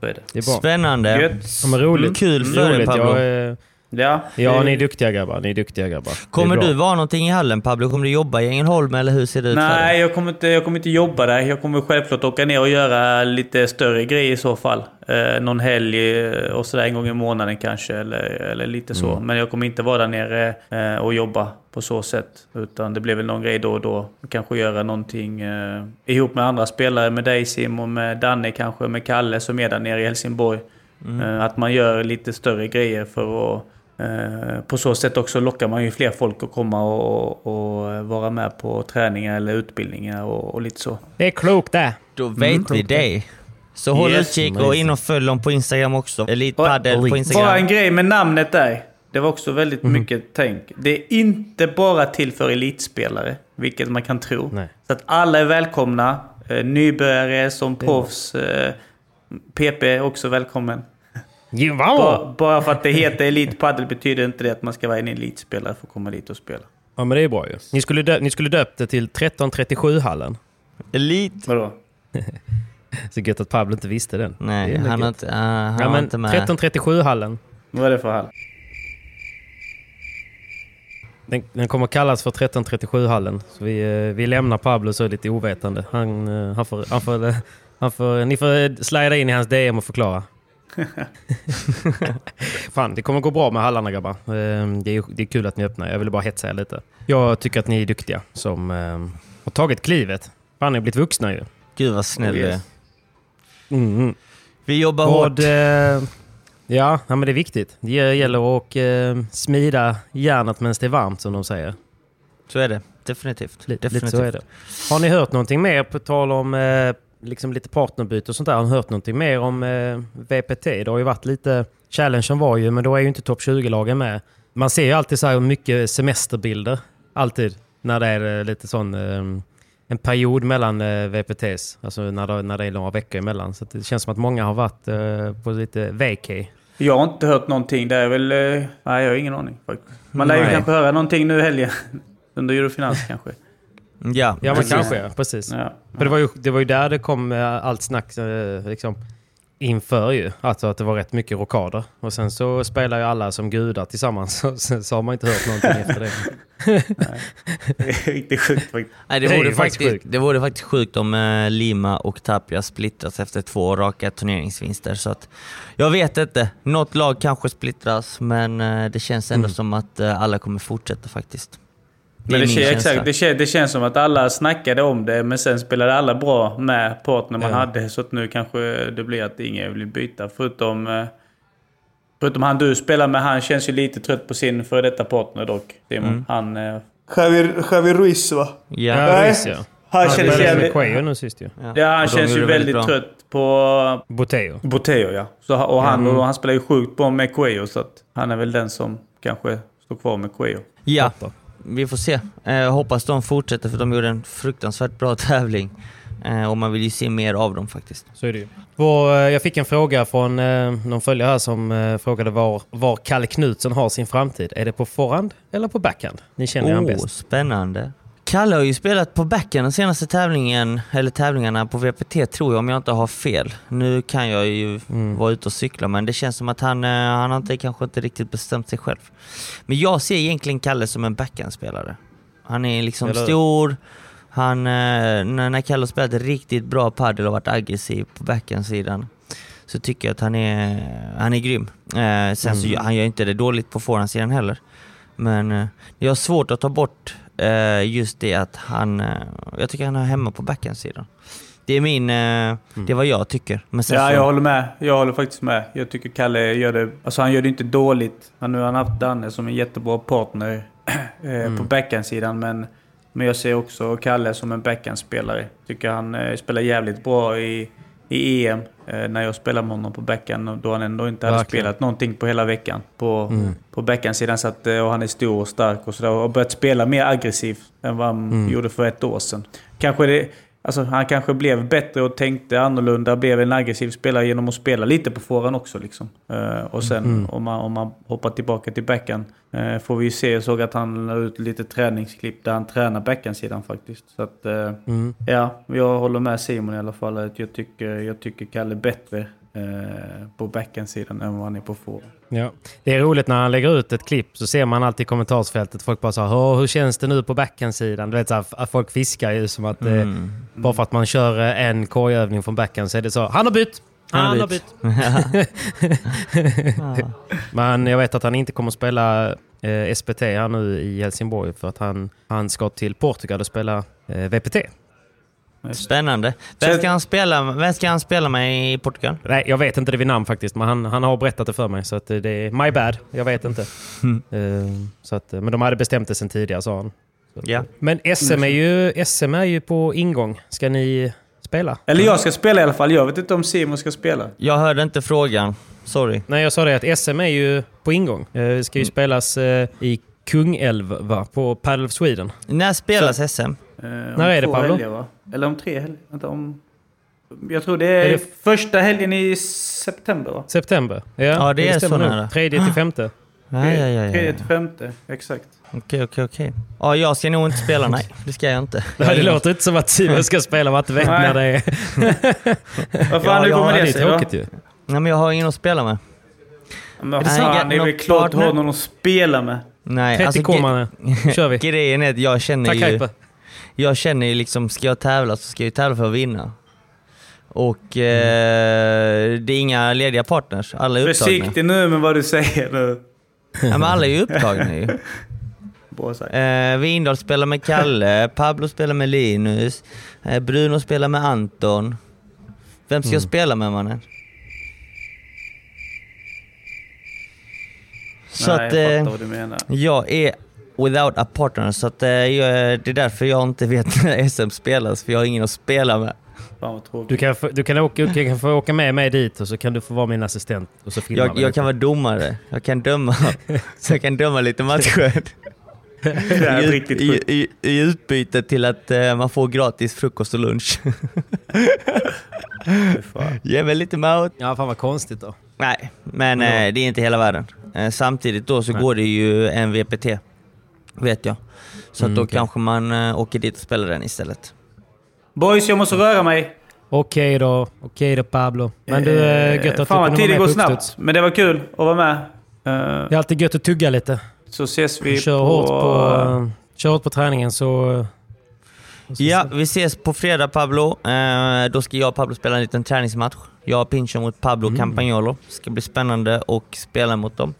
Så är det. Det är bra. Spännande. Gött. Ja, roligt. Kul för dig roligt. Pablo. Jag, eh, Ja, ja, ni är duktiga grabbar. Ni är duktiga grabbar. Kommer du vara någonting i hallen Pablo? Kommer du jobba i Ängelholm eller hur ser det ut för Nej, dig? jag kommer, inte, jag kommer inte jobba där. Jag kommer självklart åka ner och göra lite större grejer i så fall. Eh, någon helg eh, och sådär en gång i månaden kanske, eller, eller lite så. Men jag kommer inte vara där nere eh, och jobba på så sätt. Utan det blir väl någon grej då och då. Kanske göra någonting eh, ihop med andra spelare, med dig Simon, med Danne kanske, med Kalle som är där nere i Helsingborg. Eh, att man gör lite större grejer för att på så sätt också lockar man ju fler folk att komma och, och vara med på träningar eller utbildningar och, och lite så. Det är klokt det. Då vet vi det. Så håll Yes, utkik och in och följ dem på Instagram också. Elite Och- Padel på Bara en Instagram. grej med namnet där. Det var också väldigt mycket tänk. Det är inte bara till för elitspelare. vilket man kan tro. Nej. Så att alla är välkomna. Eh, nybörjare som proffs. Eh, PP är också välkommen. Bara, bara för att det heter Elite Padel betyder inte det att man ska vara en elitspelare för att komma dit och spela. Ja, men det är bra ju. Ni skulle, dö- ni skulle döpt det till 1337-hallen. Elit? Vadå? Så gött att Pablo inte visste den. Det Nej, är han har gött. inte, uh, han Ja, har men inte med. 1337-hallen. Vad är det för hall? Den, den kommer kallas för 1337-hallen. Så vi, eh, vi lämnar Pablo så lite ovetande. Han, eh, han får, han får, han får, ni får slida in i hans DM och förklara. Fan, det kommer gå bra med hallarna grabbar. Eh, Det är, det är kul att ni öppnar. Jag ville bara hetsa er lite. Jag tycker att ni är duktiga som eh, har tagit klivet. Fan, ni har blivit vuxna ju. Gud vad snäll du är. Mm. Vi jobbar Vad, hårt. eh, ja, ja, men det är viktigt. Det gäller att eh, smida järnet medan det är varmt som de säger. Så är det. Definitivt. Lite, Definitivt. lite så är det. Har ni hört någonting mer på tal om eh, liksom lite partnerbyte och sånt där? Har ni hört någonting mer om eh, VPT? Det har ju varit lite... Challengen var ju, men då är ju inte topp 20-lagen med. Man ser ju alltid så här mycket semesterbilder. Alltid. När det är eh, lite sån... Eh, en period mellan eh, VPTs. Alltså när det, när det är några veckor emellan. Så det känns som att många har varit eh, på lite vacay. Jag har inte hört någonting. Det är väl... eh, Nej, jag har ingen aning faktiskt. Man lär ju kanske höra någonting nu i helgen. Under Eurofinans kanske. Ja, Ja, men kanske. Ja, precis. Ja. För det var, ju, det var ju där det kom eh, allt snack eh, liksom, inför ju. Alltså att det var rätt mycket rockader. Och sen så spelar ju alla som gudar tillsammans. Och sen så har man inte hört någonting efter det. Det är riktigt sjukt faktiskt. Nej, det, Det vore ju faktiskt faktiskt, sjukt. det vore faktiskt sjukt om eh, Lima och Tapia splittras efter två raka turneringsvinster. Så att, jag vet inte. Något lag kanske splittras, men eh, det känns ändå Mm. som att eh, alla kommer fortsätta faktiskt. Men det, är min kän, känsla. exakt, det, kän, det känns som att alla snackade om det, men sen spelade alla bra med partner man Ja. hade. Så att nu kanske det blir att ingen vill byta. Förutom, eh, förutom han du spelar med, han känns ju lite trött på sin före detta partner dock. Simon. Mm. Han... Eh, Javier, Javier Ruiz va? Ja. Ja, Nej. visst ja. Han Han känns spelade med jävligt... Quayo nu sist ju. Ja, han Och de känns ju väldigt bra. trött på Boteo. Boteo ja. Så, och, han, Mm. och han spelar ju sjukt bra med Cuello så att han är väl den som kanske står kvar med Cuello. Ja, Fattar. Vi får se. Eh, hoppas de fortsätter för de gjorde en fruktansvärt bra tävling. Eh, och man vill ju se mer av dem faktiskt. Så är det ju. Vår, eh, jag fick en fråga från eh, någon följare här som frågade var, var Kalle Knutsson har sin framtid. Är det på forehand eller på backhand? Ni känner ju han Oh, bäst. spännande. Kalle har ju spelat på backen den senaste tävlingen, eller tävlingarna på VPT tror jag om jag inte har fel. Nu kan jag ju Mm. vara ute och cykla men det känns som att han, eh, han har inte, kanske inte riktigt bestämt sig själv. Men jag ser egentligen Kalle som en backhandspelare. Han är liksom Eller stor, han, eh, när, Kalle har spelat riktigt bra padel och varit aggressiv på backhandsidan så tycker jag att han är, han är grym. Eh, sen så Mm. gör- han gör inte det dåligt på forehandsidan heller. Men eh, jag har svårt att ta bort just det att han, eh, jag tycker han är hemma på backhandsidan. Det är min, eh, det är vad jag tycker. Men Ja, så, jag håller med. Jag håller faktiskt med. Jag tycker Kalle gör det... Alltså han gör det inte dåligt. Han, nu har han haft Danne som en jättebra partner eh, på backhandsidan. Men, men jag ser också Kalle som en backhandspelare. Tycker han eh, spelar jävligt bra i, i EM. Eh, när jag spelade med honom på backhand. Då han ändå inte hade Verkligen. spelat någonting på hela veckan. På, på backhandsidan. Så att, eh, och han är stor och stark och sådär. Och har börjat spela mer aggressivt än vad han gjorde för ett år sedan. Kanske det... Alltså, han kanske blev bättre och tänkte annorlunda, blev en aggressiv spelare genom att spela lite på forehand också. Liksom. Eh, och sen om, man, om man hoppar tillbaka till backhand eh, får vi ju se. Jag såg att han la ut lite träningsklipp där han tränar backhandsidan faktiskt. Så att, eh, Mm. ja, jag håller med Simon i alla fall. Att jag, tycker, jag tycker Kalle bättre på backhandsidan än vad han är på forehand. Ja. Det är roligt när han lägger ut ett klipp så ser man alltid i kommentarsfältet folk bara så här, "Åh, hur känns det nu på backhandsidan? Du vet så här, att folk fiskar ju som att eh, bara för att man kör eh, en korgövning från backhand så är det så, han har bytt! Han, har bytt! Men jag vet att han inte kommer att spela eh, SPT här nu i Helsingborg för att han, han ska till Portugal och spela eh, VPT. Spännande. Vem ska, han spela, vem ska han spela med i Portugal? Nej, jag vet inte det vid namn faktiskt, men han, han har berättat det för mig. Så att det är my bad. Jag vet inte. Eh, så att, men de hade bestämt det sen tidigare, sa han. Så Ja. Men SM är, ju, SM är ju på ingång. Ska ni spela? Eller jag ska spela i alla fall. Jag vet inte om Simon ska spela. Jag hörde inte frågan. Sorry. Nej, jag sa det att SM är ju på ingång. Eh, Det ska ju spelas eh, i Kungälv va? På Padel of Sweden. När spelas SM? Eh, När är det, Pablo? Helger, va? Eller om tre helger. Vänta, om... Jag tror det är, Är det- första helgen i september va? September. Ja, Ja, det är stämmer så nära. Tredje till femte. Ja, ja, ja, ja, Tredje till femte, exakt. Okej, okej, okej. Ja, jag ska nog inte spela, nej. Det ska jag inte. Det, det låter inte som att Simon ska spela matte Nej. när det är... Vad fan, Ja, hur kommer det det är sig då? tråkigt ju. Nej, men jag har ingen att spela med. Men det fan, det är väl klart att partner? ha någon att spela med. Nej, 30 alltså, kör vi. Grejen är att jag känner Tack ju... Hype. Jag känner ju liksom, ska jag tävla så ska jag tävla för att vinna. Och eh, det är inga lediga partners, alla är upptagna. Försiktig nu med vad du säger nu. Ja, men alla är ju upptagna ju. Eh, Windahl spelar med Kalle, Pablo spelar med Linus, eh, Bruno spelar med Anton. Vem ska jag spela med mannen? Så Nej, att jag eh, fattar vad du menar. jag är without a partner, så att, eh, jag, det är därför jag inte vet när SM spelas, för jag har ingen att spela med. Du kan, få, du, kan åka, du kan få åka med mig dit och så kan du få vara min assistent. Och så filmar Jag, jag kan vara domare, jag kan döma, så jag kan döma lite matcher. Det här är I, riktigt i, i, I utbyte till att eh, man får gratis frukost och lunch. Ge mig lite mat. Ja, fan vad konstigt då. Nej, men eh, det är inte hela världen. Eh, samtidigt då så Nej. går det ju en VPT, vet jag. Så Mm, att då okej. kanske man eh, åker dit och spelar den istället. Boys, jag måste röra mig. Okej då. Okej då Pablo. Men du, Eh, eh, gött att Fan du kunde tiden går snabbt. Men det var kul att vara med. Eh, Det är alltid gött att tugga lite. Så ses vi Kör på... hårt på, eh, kör hårt på träningen så... Ja, vi ses på fredag Pablo. Eh, då ska jag och Pablo spela en liten träningsmatch. Jag och Pincho mot Pablo Mm. Campagnolo. ska bli spännande att spela mot dem.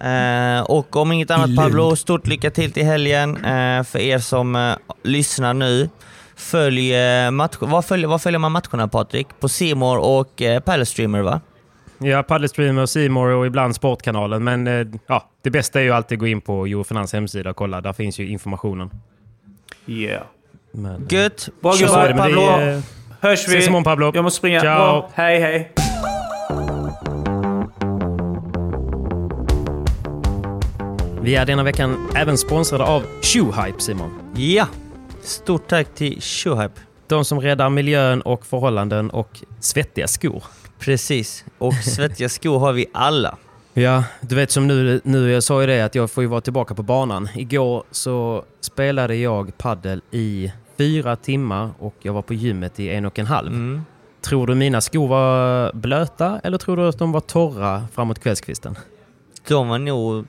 Eh, och om inget annat. Pablo, stort lycka till till helgen. Eh, för er som eh, lyssnar nu. Följ eh, match, vad, följer, vad följer man matcherna Patrik? På Simor och eh, Palestreamer va? Ja, Paddlestreamer, Simor och ibland Sportkanalen. Men eh, ja, det bästa är ju alltid att gå in på Eurofinans hemsida och kolla. Där finns ju informationen. Yeah. Men, Gött! Bra men Pablo. det Hörs vi. Ses imorgon Pablo. Jag måste springa. Ciao. Bra. Hej, hej. Vi är denna veckan även sponsrade av Shoehype, Simon. Ja! Stort tack till Shoehype. De som räddar miljön och förhållanden och svettiga skor. Precis. Och svettiga skor har vi alla. Ja, du vet som nu, nu jag sa ju det att jag får ju vara tillbaka på banan. Igår så spelade jag paddel i fyra timmar och jag var på gymmet i en och en halv. Mm. Tror du mina skor var blöta eller tror du att de var torra framåt kvällskvisten? De var nog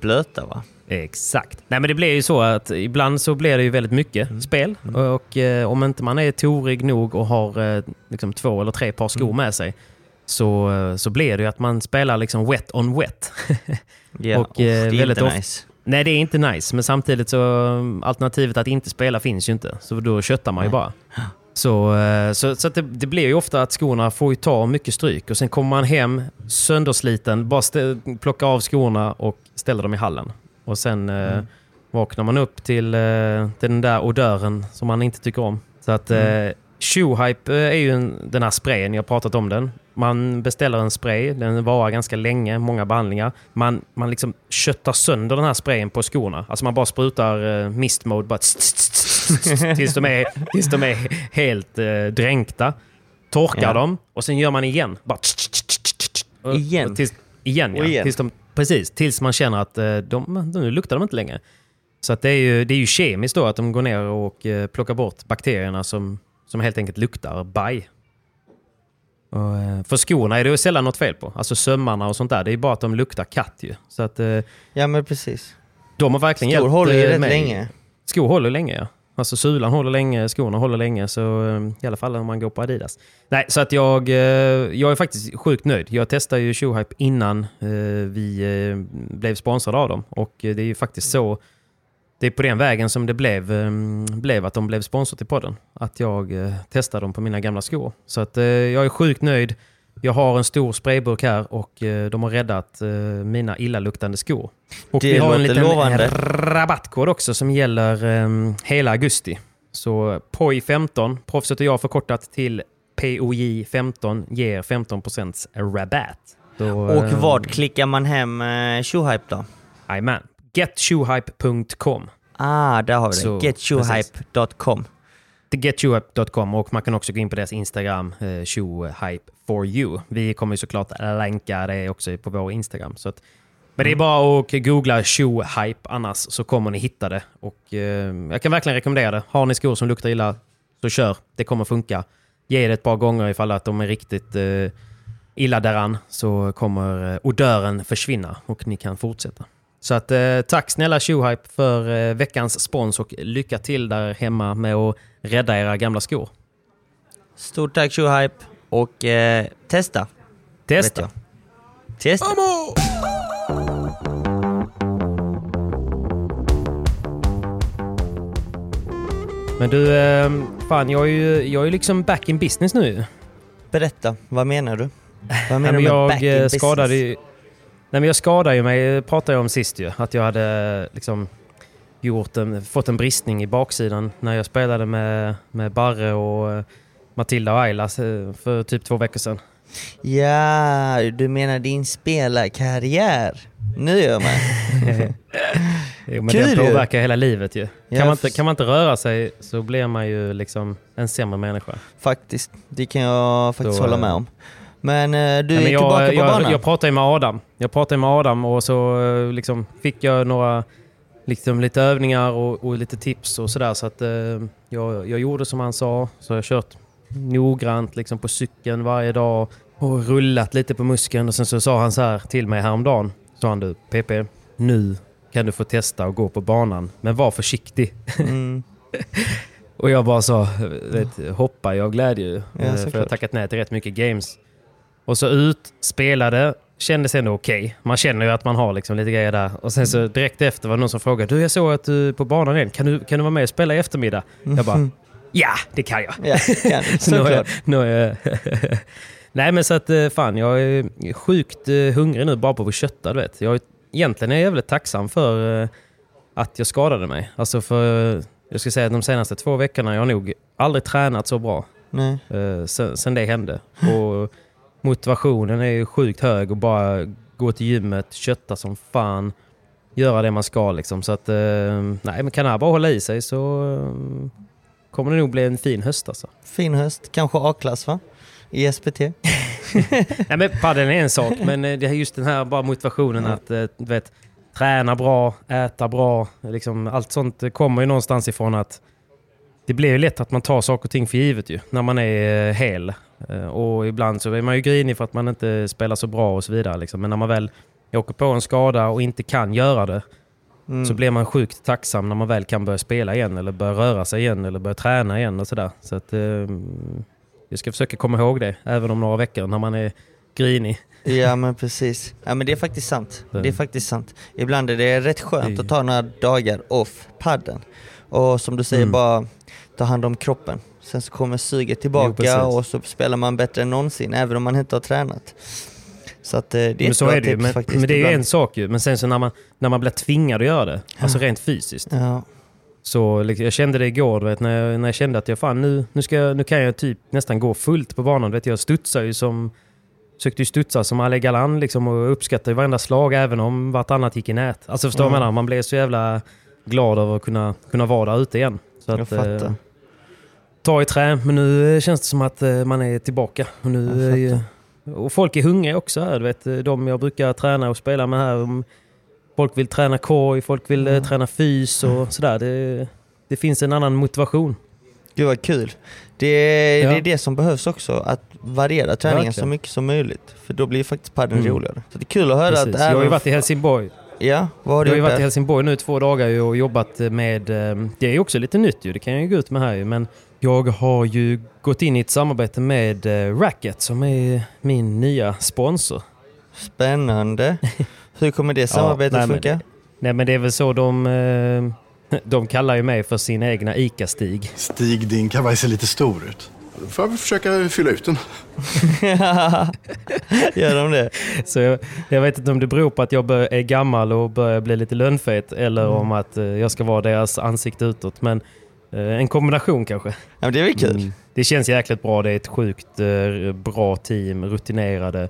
blöta va? Exakt. Nej men det blir ju så att ibland så blir det ju väldigt mycket spel och eh, om inte man är torig nog och har eh, liksom två eller tre par skor med sig så, eh, så blir det ju att man spelar liksom wet on wet. Ja, Och, och, det eh, är väldigt inte ofta- nice. Nej det är inte nice men samtidigt så alternativet att inte spela finns ju inte. Så då köttar man ju bara. Så, eh, så, så det, det blir ju ofta att skorna får ju ta mycket stryk och sen kommer man hem söndersliten, bara stä, plocka av skorna och ställa dem i hallen. Och sen eh, vaknar man upp till, eh, till den där odören som man inte tycker om. Så att eh, Shoehype eh, är ju en, den här sprayen, jag har pratat om den. Man beställer en spray, den varar ganska länge, många behandlingar. Man, man liksom köttar sönder den här sprayen på skorna. Alltså man bara sprutar eh, mist mode bara tss, tss, tss, tss, tss, tills, de är, tills de är helt eh, dränkta. Torkar Ja. dem och sen gör man igen. Bara och- Igen? och Tills, igen, ja. Igen. Tills de, precis, tills man känner att eh, de, nu luktar de inte längre. Så att det, är ju, det är ju kemiskt då att de går ner och eh, plockar bort bakterierna som, som helt enkelt luktar baj. Och, eh, för skorna är det ju sällan något fel på. Alltså sömmarna och sånt där. Det är bara att de luktar katt ju. Så att eh, Ja men precis. de har verkligen Skor hjälpt håller ju eh, rätt mig. länge. Skor håller länge ja. Alltså sulan håller länge, skorna håller länge. Så i alla fall om man går på Adidas. Nej, så att jag, jag är faktiskt sjukt nöjd. Jag testade ju Shoehype innan vi blev sponsrade av dem. Och det är ju faktiskt så det är på den vägen som det blev, eh, blev att de blev sponsor till podden. Att jag eh, testade dem på mina gamla skor. Så att eh, jag är sjukt nöjd. Jag har en stor sprayburk här och eh, de har räddat mina illaluktande skor. Och Det vi har en liten lovande. rabattkod också som gäller eh, hela augusti. Så POI15, proffset och jag förkortat till POJ15, ger 15% rabatt. Så, Och vart klickar man hem Shoehype då? Jajamän. getshoehype.com. Ah, där har vi det. Så, Getshoehype.com. Getshoehype.com och man kan också gå in på deras Instagram, eh, shoehype for you. Vi kommer såklart länka det också på vår Instagram. Så att, men det är bara att googla shoehype annars så kommer ni hitta det. Och, eh, jag kan verkligen rekommendera det. Har ni skor som luktar illa så kör. Det kommer funka. Ge det ett par gånger ifall att de är riktigt eh, illa däran så kommer eh, odören försvinna och ni kan fortsätta. Så att, eh, tack snälla Shoehype för eh, veckans spons och lycka till där hemma med att rädda era gamla skor. Stort tack Shoehype och eh, testa. Testa! Testa. Men du, eh, fan jag är ju jag är liksom back in business nu. Berätta, vad menar du? Vad menar men du med jag back in eh, business? skadade ju... Nej men jag skadade ju mig, pratade jag om sist ju. Att jag hade liksom gjort en, fått en bristning i baksidan när jag spelade med, med Barre och eh, Matilda och Ayla eh, för typ två veckor sedan. Ja, du menar din spelarkarriär? Nu gör man. Jo, men Kul det ju. påverkar hela livet ju. Kan man, inte, kan man inte röra sig så blir man ju liksom en sämre människa. Faktiskt, det kan jag faktiskt Så, hålla eh, med om. Men eh, du Nej, är men tillbaka jag, på jag, banan? jag pratade ju med Adam. Jag pratade med Adam och så eh, liksom fick jag några liksom, lite övningar och, och lite tips och sådär. Så att eh, jag, jag gjorde som han sa. Så jag har kört noggrant liksom, på cykeln varje dag och rullat lite på muskeln. Och sen så sa han så här till mig häromdagen. Sa han du, PP, nu kan du få testa att gå på banan. Men var försiktig. Mm. Och jag bara sa, vet, hoppa jag av glädje ju. Ja, Eh, för jag har tackat nej till rätt mycket games. Och så ut, spelade, kändes ändå okej. Man känner ju att man har liksom lite grejer där. Och sen så direkt efter var det någon som frågade, du jag såg att du är på banan igen, kan du, kan du vara med och spela i eftermiddag? Jag bara, ja det kan jag. Ja, kan du. Så nu har jag, såklart. nu har jag Nej men så att eh, fan, jag är sjukt eh, hungrig nu bara på att kötta du vet. Jag är, egentligen är jag jävligt tacksam för eh, att jag skadade mig. Alltså för, jag ska säga att de senaste två veckorna jag har nog aldrig tränat så bra Nej. sen, sen det hände. Och motivationen är ju sjukt hög och bara gå till gymmet, kötta som fan, göra det man ska liksom. Så att, eh, nej men kan här bara hålla i sig så eh, kommer det nog bli en fin höst alltså. Fin höst, kanske A-klass va? I SPT? Nej men paddeln är en sak, men eh, det är just den här bara motivationen att eh, du vet, träna bra, äta bra. Liksom, allt sånt kommer ju någonstans ifrån att det blir ju lätt att man tar saker och ting för givet ju, när man är eh, hel. Eh, Och ibland så är man ju grinig för att man inte spelar så bra och så vidare. Liksom. Men när man väl åker på en skada och inte kan göra det Mm. så blir man sjukt tacksam när man väl kan börja spela igen eller börja röra sig igen eller börja träna igen och sådär. Så att eh, jag ska försöka komma ihåg det även om några veckor när man är grinig. Ja men precis. Ja men det är faktiskt sant. Det är faktiskt sant. Ibland är det rätt skönt att ta några dagar off padden. Och som du säger, Mm. bara ta hand om kroppen. Sen så kommer suget Jo, tillbaka precis. och så spelar man bättre än någonsin, även om man inte har tränat. Så att eh, det är men ett så bra är det tips Men, faktiskt. men det är ibland. en sak ju. Men sen så när man, när man blir tvingad att göra det, alltså rent fysiskt. Ja. Så liksom, jag kände det igår, vet, när, jag, när jag kände att jag fan nu, nu, ska, nu kan jag typ nästan gå fullt på banan. Vet, jag studsar ju som, försökte ju studsa som Ale Galan liksom, och uppskattade varenda slag även om vartannat gick i nät. Alltså förstår du vad jag menar? Man blev så jävla glad över att kunna, kunna vara där ute igen. Så Jag att, fattar. Eh, ta i trä, men nu eh, känns det som att eh, man är tillbaka. Och, nu, Jag ju- och folk är hungriga också här. Du vet, eh, de jag brukar träna och spela med här. Folk vill träna korg, folk vill eh, träna fys och sådär. Det, det finns en annan motivation. Gud vad kul. Det är, Ja. det är det som behövs också, att variera träningen så Verkligen. mycket som möjligt. För då blir faktiskt padden Mm. roligare. Så det är kul att höra Precis. att Jag har ju varit i Helsingborg. Ja, vad har Jag du har ju varit i? Helsingborg nu i två dagar och jobbat med... eh, Det är ju också lite nytt ju, det kan jag ju gå ut med här ju. Men jag har ju gått in i ett samarbete med eh, Racket som är min nya sponsor. Spännande. Hur kommer det samarbetet nej, men- funka? Nej men det är väl så de... eh, De kallar ju mig för sin egna ICA-Stig. Stig, din kavaj ser lite stor ut. Då får jag väl försöka fylla ut den. Gör de det? Så jag, jag vet inte om det beror på att jag bör, är gammal och börjar bli lite lönnfet eller Mm. om att eh, jag ska vara deras ansikte utåt. Men en kombination kanske. Ja, det är väl kul? Mm. Det känns jäkligt bra. Det är ett sjukt eh, bra team, rutinerade.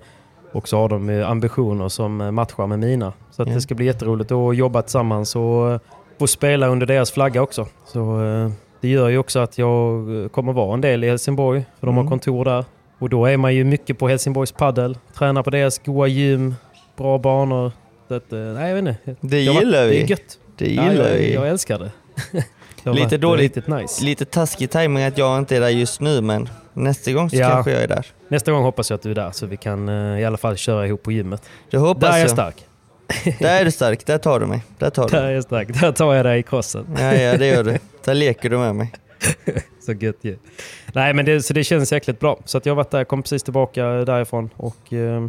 Och så har de eh, ambitioner som eh, matchar med mina. Så att Ja. det ska bli jätteroligt att jobba tillsammans och eh, få spela under deras flagga också. Så eh, det gör ju också att jag eh, kommer vara en del i Helsingborg, för de har Mm. kontor där. Och då är man ju mycket på Helsingborgs paddel, tränar på deras goa gym, bra banor. Så att, eh, nej, jag vet inte. Det har gillar vi. Det är gött. Det Ja, gillar jag, vi. jag älskar det. Det har Lite varit, dåligt. Riktigt nice. Lite taskig timing att jag inte är där just nu men nästa gång så Ja. kanske jag är där. Nästa gång hoppas jag att du är där så vi kan eh, i alla fall köra ihop på gymmet. Det hoppas Där är jag jag. stark. Där är du stark, där tar du mig. Där tar du Där är jag stark. Där tar jag dig i krossen. Ja, ja det gör du. Där leker du med mig. Så gött ju. Nej men det, så det känns jäkligt bra. Så att jag har varit där, kom precis tillbaka därifrån och eh,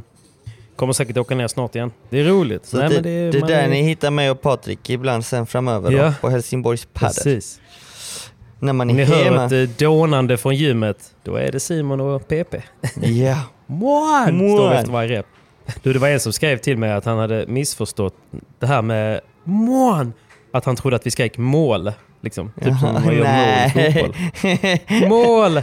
kommer säkert åka ner snart igen. Det är roligt. Så Nej, det, det, är- är man där ni hittar mig och Patrik ibland sen framöver då, Ja. på Helsingborgs padel. Precis. När man är ni hör hemma. ett eh, dånande från gymmet, då är det Simon och PP. Ja. Mån. Står efter varje rep. Du, det var en som skrev till mig att han hade missförstått det här med mån. Att han trodde att vi skrek mål. Liksom. Typ som man gör mål i fotboll. Mål!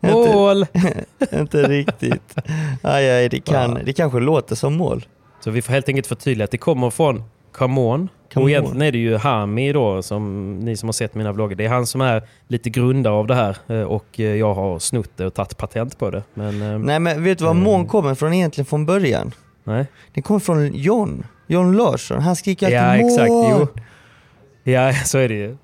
Mål! inte riktigt. Aj, aj, det, kan, det kanske låter som mål. Så vi får helt enkelt förtydliga att det kommer från Come On. Come och egentligen On. är det ju Hami då, som ni som har sett mina vloggar. Det är han som är lite grundare av det här eh, och eh, jag har snott det och tagit patent på det. Men eh, Nej men vet du var Mm. mån kommer från egentligen från början? nej. Den kommer från John. John Larsson. Han skriker alltid Ja, mål. exakt. Jo. Ja, så är det ju.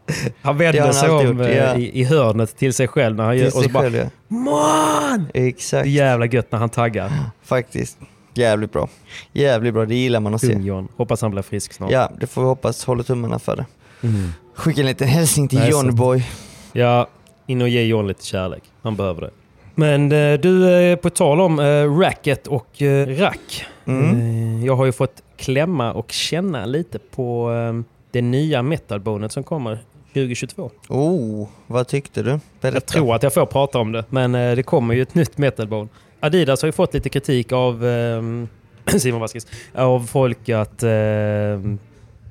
Han vänder han sig om gjort, eh, ja. i, i hörnet till sig själv när han gör, Till och så bara själv ja. Man! Det Exakt. är jävla gött när han taggar. Faktiskt. Jävligt bra. Jävligt bra, det gillar man att se. John. Hoppas han blir frisk snart. Ja, det får vi hoppas. Håller tummarna för det. Mm. Skicka en liten hälsning till Nej, John så- Boy. Ja, in och ge John lite kärlek. Han behöver det. Men eh, du, eh, på tal om eh, racket och eh, rack. Mm. Eh, jag har ju fått klämma och känna lite på eh, det nya metalbonet som kommer 2022. Oh, vad tyckte du? Berätta. Jag tror att jag får prata om det, men eh, det kommer ju ett nytt metalbone. Adidas har ju fått lite kritik av eh, Simon Vasquez, av folk att eh,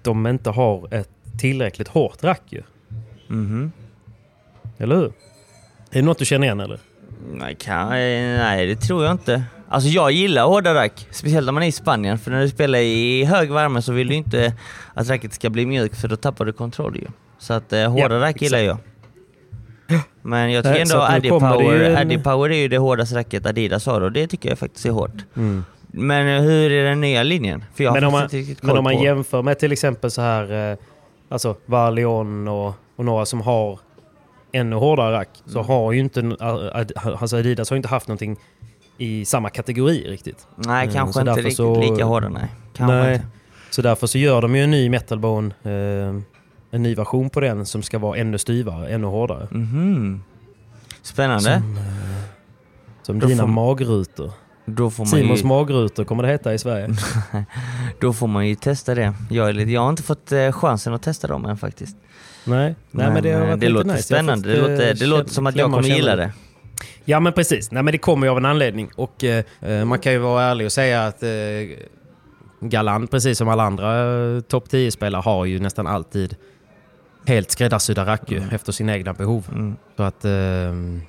de inte har ett tillräckligt hårt rack ju. Mhm. Eller hur? Är det något du känner igen eller? Nej, kan, nej, det tror jag inte. Alltså jag gillar hårda rack, speciellt när man är i Spanien. För när du spelar i hög värme så vill du inte att racket ska bli mjukt för då tappar du kontroll ju. Så att eh, hårda Ja, rack gillar jag. Men jag tycker Nej, ändå Addy Power, en- Addy Power är ju det hårdaste racket Adidas har och det tycker jag faktiskt är hårt. Mm. Men eh, hur är den nya linjen? För jag Men om, man, men om man på- jämför med till exempel så här, eh, alltså Valion och, och några som har ännu hårdare rack, så Mm. har ju inte, Ad- alltså Adidas har inte haft någonting i samma kategori riktigt. Nej, Mm, kanske så inte riktigt så- lika hårda nej. Kanske Nej. inte. Så därför så gör de ju en ny metalbone, eh, en ny version på den som ska vara ännu styvare, ännu hårdare. Mhm. Spännande. Som, eh, som Då dina får- magrutor. Då får, Simons ju, magrutor kommer det heta i Sverige. då får man ju testa det. Jag, är lite, jag har inte fått eh, chansen att testa dem än faktiskt. Nej, Nej men, det, har eh, varit det lite låter nice. Spännande. fått, Det eh, låter, det låter som att jag kommer gilla det. Ja men precis. Nej men det kommer ju av en anledning. Och eh, eh, man kan ju vara ärlig och säga att eh, Galant, precis som alla andra eh, topp 10-spelare, har ju nästan alltid helt skräddarsydda rack ju, efter sina egna behov. Mm. Så att eh,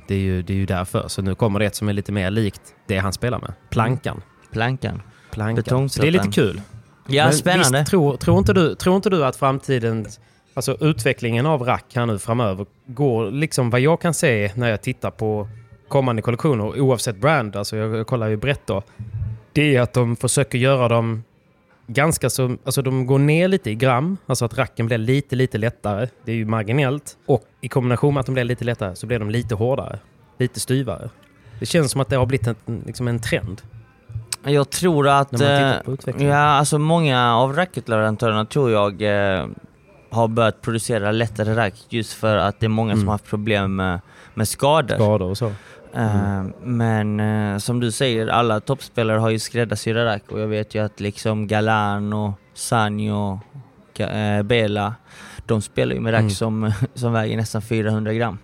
det, är ju, det är ju därför. Så nu kommer det ett som är lite mer likt det han spelar med. Plankan. Plankan. Plankan. Det är lite kul. Ja, Men spännande. Visst, tror, tror, inte du, tror inte du att framtiden, alltså utvecklingen av rack här nu framöver går, liksom vad jag kan se när jag tittar på kommande kollektioner, oavsett brand, alltså jag, kollar ju brett då, det är att de försöker göra dem ganska så, alltså de går ner lite i gram, alltså att racken blir lite, lite lättare. Det är ju marginellt. Och i kombination med att de blir lite lättare så blir de lite hårdare, lite styvare. Det känns som att det har blivit en, liksom en trend. Jag tror att... Eh. Ja, alltså många av racketleverantörerna tror jag eh, har börjat producera lättare rack just för att det är många som Mm. har haft problem med, med skador. Skador och så. Eh, Men eh, som du säger, alla toppspelare har ju skräddarsydda rack och jag vet ju att liksom Galan och Sanjo, eh, Bela, de spelar ju med rack Mm. som, som väger nästan 400 gram.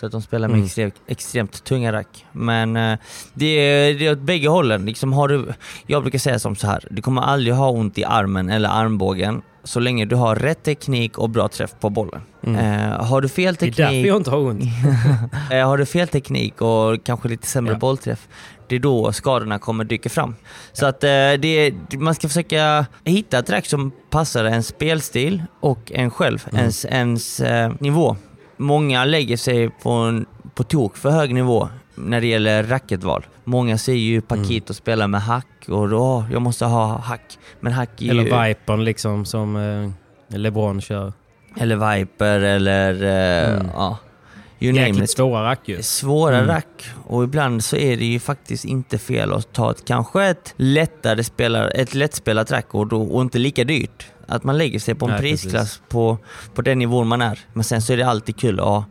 Så att de spelar med Mm. extremt, extremt tunga rack. Men eh, det, är, det är åt bägge hållen. Liksom har du, jag brukar säga som så här, du kommer aldrig ha ont i armen eller armbågen så länge du har rätt teknik och bra träff på bollen. Mm. Eh, har du fel Det är teknik... därför jag inte har ont. Eh, har du fel teknik och kanske lite sämre Ja. bollträff, det är då skadorna kommer dyka fram. Så att eh, det, är- man ska försöka hitta ett rack som passar ens spelstil och en själv, Mm. ens, ens eh, nivå. Många lägger sig på en på tok för hög nivå när det gäller racketval. Många ser ju Paquito Mm. spela med hack och då, jag måste ha hack. Men hack är ju... Eller Vipern liksom som eh, LeBron kör. Eller Viper eller... Eh, Mm. ja, you Jäkligt svåra rack ju. Svåra Mm. rack och ibland så är det ju faktiskt inte fel att ta ett, kanske ett lättare spelare, ett lättspelat rack och, då, och inte lika dyrt. Att man lägger sig på en Nej, prisklass på, på den nivån man är. Men sen så är det alltid kul att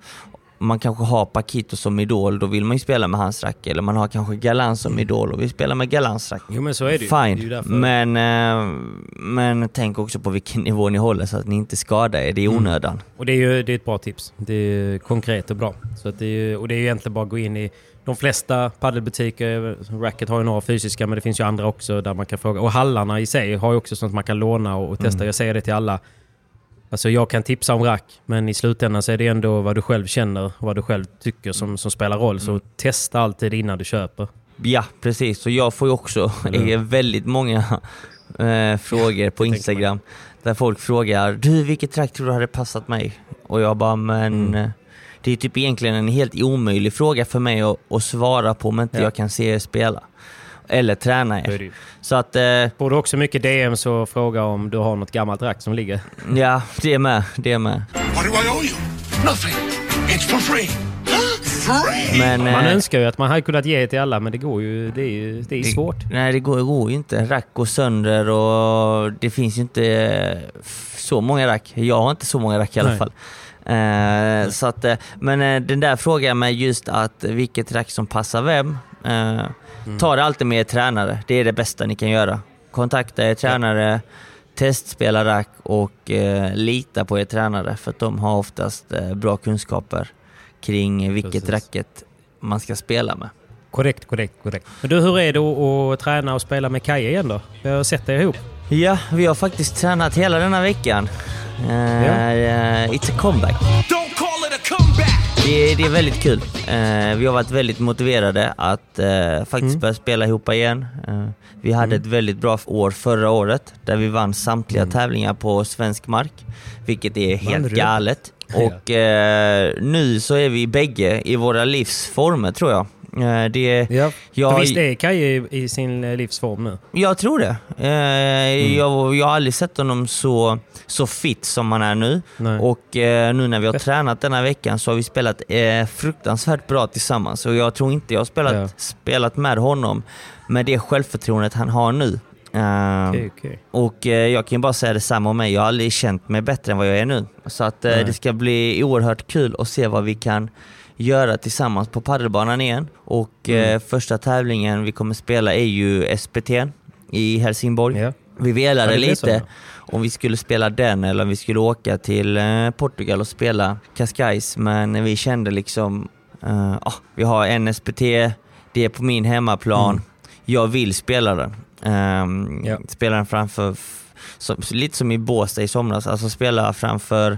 man kanske har Paquito som idol, då vill man ju spela med hans rack. Eller man har kanske Galan som idol och vill spela med Galans rack. Jo men så är det ju. Det är ju Fine, men, eh, men tänk också på vilken nivå ni håller så att ni inte skadar er. Det är Mm. onödan. Och det är ju det är ett bra tips. Det är konkret och bra. Så att det är och det är ju egentligen bara att gå in i de flesta paddelbutiker. Racket har ju några fysiska men det finns ju andra också där man kan fråga. Och hallarna i sig har ju också sånt man kan låna och, och testa. Mm. Jag säger det till alla. Alltså jag kan tipsa om rack men i slutändan så är det ändå vad du själv känner och vad du själv tycker som, som spelar roll. Så Mm. testa alltid innan du köper. Ja, precis. Och jag får ju också Eller- eh, väldigt många eh, frågor på Instagram där folk frågar du vilket track tror du hade passat mig? Och jag bara men Mm. eh, det är typ egentligen en helt omöjlig fråga för mig att, att svara på om inte Ja. jag kan se er spela. Eller träna det er. Så att eh, du också mycket DMs och fråga om du har något gammalt rack som ligger? ja, det är med. Det är med. What do I owe you? Nothing. It's for free. Free? Men, Man eh, önskar ju att man hade kunnat ge till alla men det går ju. Det är, ju, det är svårt. Nej, det går, det går ju inte. Rack går sönder och det finns ju inte eh, så många rack. Jag har inte så många rack i alla Nej. fall. Eh, så att, eh, men eh, den där frågan med just att vilket rack som passar vem. Eh, Mm. Ta det alltid med er tränare. Det är det bästa ni kan göra. Kontakta er tränare, testspela rack och eh, lita på er tränare för att de har oftast eh, bra kunskaper kring vilket Precis. racket man ska spela med. Korrekt, korrekt, korrekt. Men du, hur är det att, träna och spela med Kaja igen då? Jag har sett er ihop. Ja, vi har faktiskt tränat hela denna veckan. Eh, eh, it's a comeback. Det, det är väldigt kul. Eh, vi har varit väldigt motiverade att eh, faktiskt börja spela ihop igen. Eh, vi hade ett väldigt bra år förra året där vi vann samtliga tävlingar på svensk mark, vilket är helt galet. Och eh, nu så är vi bägge i våra livsformer tror jag. Eh, det, Ja. jag, visst är Kaja i, i sin eh, livsform nu? Jag tror det. Eh, jag, jag har aldrig sett honom så, så fit som han är nu. Nej. Och eh, nu när vi har tränat denna veckan så har vi spelat eh, fruktansvärt bra tillsammans. Och jag tror inte jag har spelat, Ja. spelat med honom med det självförtroendet han har nu. Eh, Okej, okej. Och eh, jag kan ju bara säga detsamma om mig. Jag har aldrig känt mig bättre än vad jag är nu. Så att Nej. det ska bli oerhört kul att se vad vi kan göra tillsammans på paddelbanan igen. Och Mm. eh, första tävlingen vi kommer spela är ju SPT i Helsingborg. Ja. Vi velade Ja, så, lite ja. om vi skulle spela den eller om vi skulle åka till eh, Portugal och spela Cascais. Men vi kände liksom, eh, ah, vi har en SPT, det är på min hemmaplan. Mm. Jag vill spela den. Um, Ja. Spela den framför, som, lite som i Båstad i somras, alltså spela framför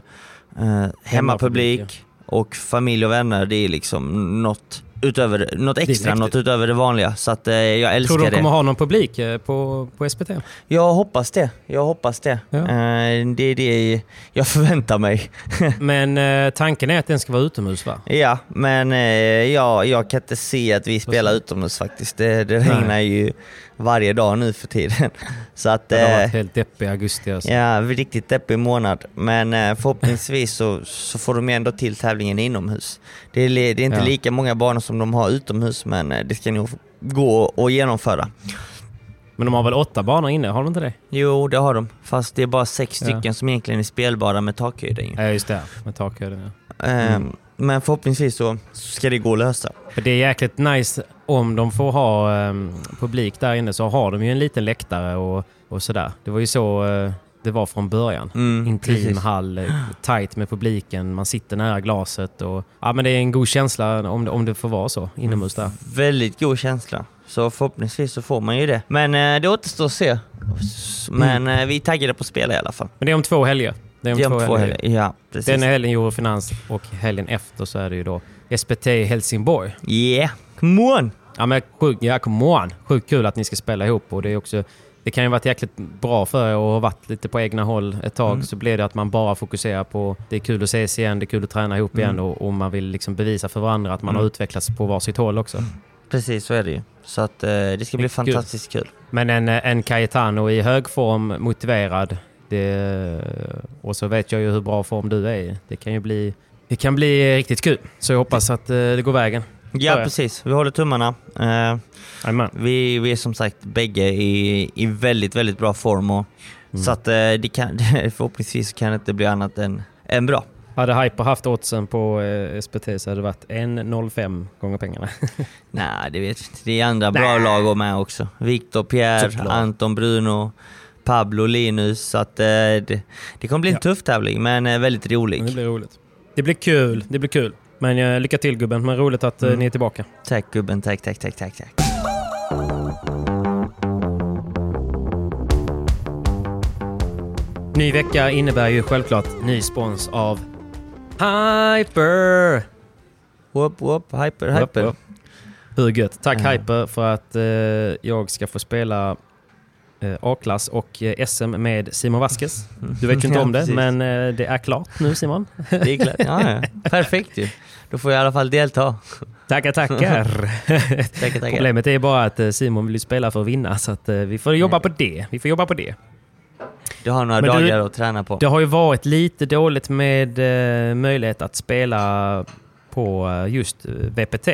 uh, hemmapublik och familj och vänner. Det är liksom något, utöver, något extra, något utöver det vanliga. Så att, eh, jag älskar Tror du de det. kommer ha någon publik eh, på, på SPT? Jag hoppas det. Jag hoppas det. Ja. Eh, det är det jag förväntar mig. Men eh, tanken är att den ska vara utomhus va? ja, men eh, ja, jag kan inte se att vi spelar utomhus faktiskt. Det, det regnar ju varje dag nu för tiden. Så att, Det har eh, varit helt deppig augusti alltså. ja, riktigt deppig månad. Men eh, förhoppningsvis så, så får de ändå till tävlingen inomhus. Det är, det är inte Ja. lika många banor som de har utomhus, men eh, det ska nog gå att genomföra. Men de har väl åtta banor inne? Har de inte det? Jo, det har de. Fast det är bara sex Ja. stycken som egentligen är spelbara med takhöjden. ju. Ja just det, med takhöjden ja. Ehm, Men förhoppningsvis så ska det gå att lösa. Det är jäkligt nice om de får ha ehm, publik där inne så har de ju en liten läktare och, och sådär. Det var ju så eh, det var från början. Mm, Intim precis. hall, eh, tight med publiken, man sitter nära glaset och ja men det är en god känsla om det, om det får vara så inomhus där. Väldigt god känsla. Så förhoppningsvis så får man ju det. Men eh, det återstår att se. oss. Men eh, vi är taggade på att spela i alla fall. Men det är om två helger. Det är om, Det är om två, två helger. helger. Ja, precis. Den helgen Eurofinans och helgen efter så är det ju då SPT Helsingborg. Yeah, come on! Ja men sjukt, ja come on. Sjukt kul att ni ska spela ihop och det är också det kan ju varit jäkligt bra för er och ha varit lite på egna håll ett tag Mm. så blir det att man bara fokuserar på det är kul att ses igen, det är kul att träna ihop Mm. igen och, och man vill liksom bevisa för varandra att man Mm. har utvecklats på varsitt håll också. Precis, så är det ju. Så att eh, det ska bli Mycket kul. fantastiskt kul. Men en, en Cayetano i hög form, motiverad. Det, och så vet jag ju hur bra form du är i. Det kan ju bli, det kan bli riktigt kul. Så jag hoppas att eh, det går vägen. Ja, precis. Vi håller tummarna. Eh, vi, vi är som sagt bägge i, i väldigt, väldigt bra form. Och, Mm. Så att eh, det kan, förhoppningsvis kan det inte bli annat än, än bra. Hade Hyper haft oddsen på eh, SPT så hade det varit 1,05 gånger pengarna. Nej, det vet jag inte. Det är andra bra lag med också. Viktor, Pierre. Anton, Bruno, Pablo, Linus. Så att eh, det, det kommer bli en Ja. tuff tävling, men eh, väldigt rolig. det blir roligt. Det blir kul. Det blir kul. Men eh, lycka till gubben. Men roligt att eh, Mm. ni är tillbaka. Tack gubben, tack, tack, tack, tack, tack. Ny vecka innebär ju självklart ny spons av Hyper! Whoop, whoop, hyper, hyper. Hur gött. Tack Ja. Hyper för att eh, jag ska få spela A-klass och eh, SM med Simon Vasquez. Du vet ju inte Ja, om det, precis. men eh, det är klart nu Simon. Det är klart. Ja, ja. Perfekt ju. Då får jag i alla fall delta. Tackar, tackar. Tackar, tackar. Problemet är bara att eh, Simon vill spela för att vinna, så att, eh, vi får jobba på det. Vi får jobba på det. Du har några Men du- dagar att träna på. Det har ju varit lite dåligt med eh, möjlighet att spela på eh, just eh, VPT.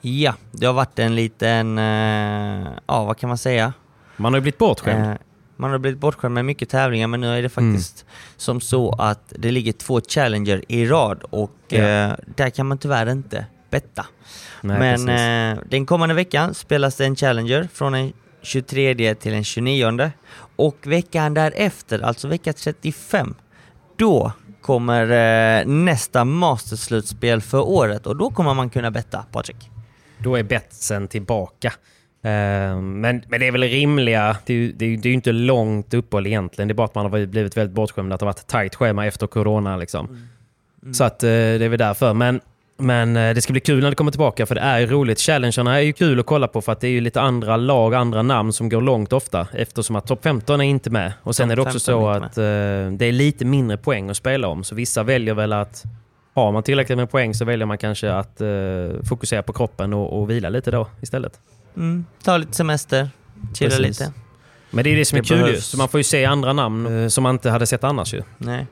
Ja, det har varit en liten, eh, ja vad kan man säga? Man har ju blivit bortskämd. Eh, man har blivit bortskämd med mycket tävlingar men nu är det faktiskt som så att det ligger två Challenger i rad och Ja. eh, där kan man tyvärr inte betta. Nej, men eh, den kommande veckan spelas det en Challenger från den 23 till den 29 och veckan därefter, alltså vecka 35, då kommer eh, nästa Masterslutspel för året och då kommer man kunna betta, Patrik. Då är betsen tillbaka. Eh, Men, men det är väl rimliga, det är, ju, det, är, det är ju inte långt uppehåll egentligen. Det är bara att man har blivit väldigt bortskämd, att det har varit tajt schema efter corona. Liksom. Så att eh, det är väl därför. Men, men eh, det ska bli kul när det kommer tillbaka, för det är ju roligt. Challengerna är ju kul att kolla på, för att det är ju lite andra lag, andra namn som går långt ofta. Eftersom att topp 15 är inte med. Och sen Topp är det också 15 så att eh, det är lite mindre poäng att spela om. Så vissa väljer väl att har man tillräckligt med poäng så väljer man kanske att eh, fokusera på kroppen och, och vila lite då istället. Mm, ta lite semester, chilla lite. Men det är det som är Det kul ju. behövs. Så man får ju se andra namn eh, som man inte hade sett annars ju. Nej.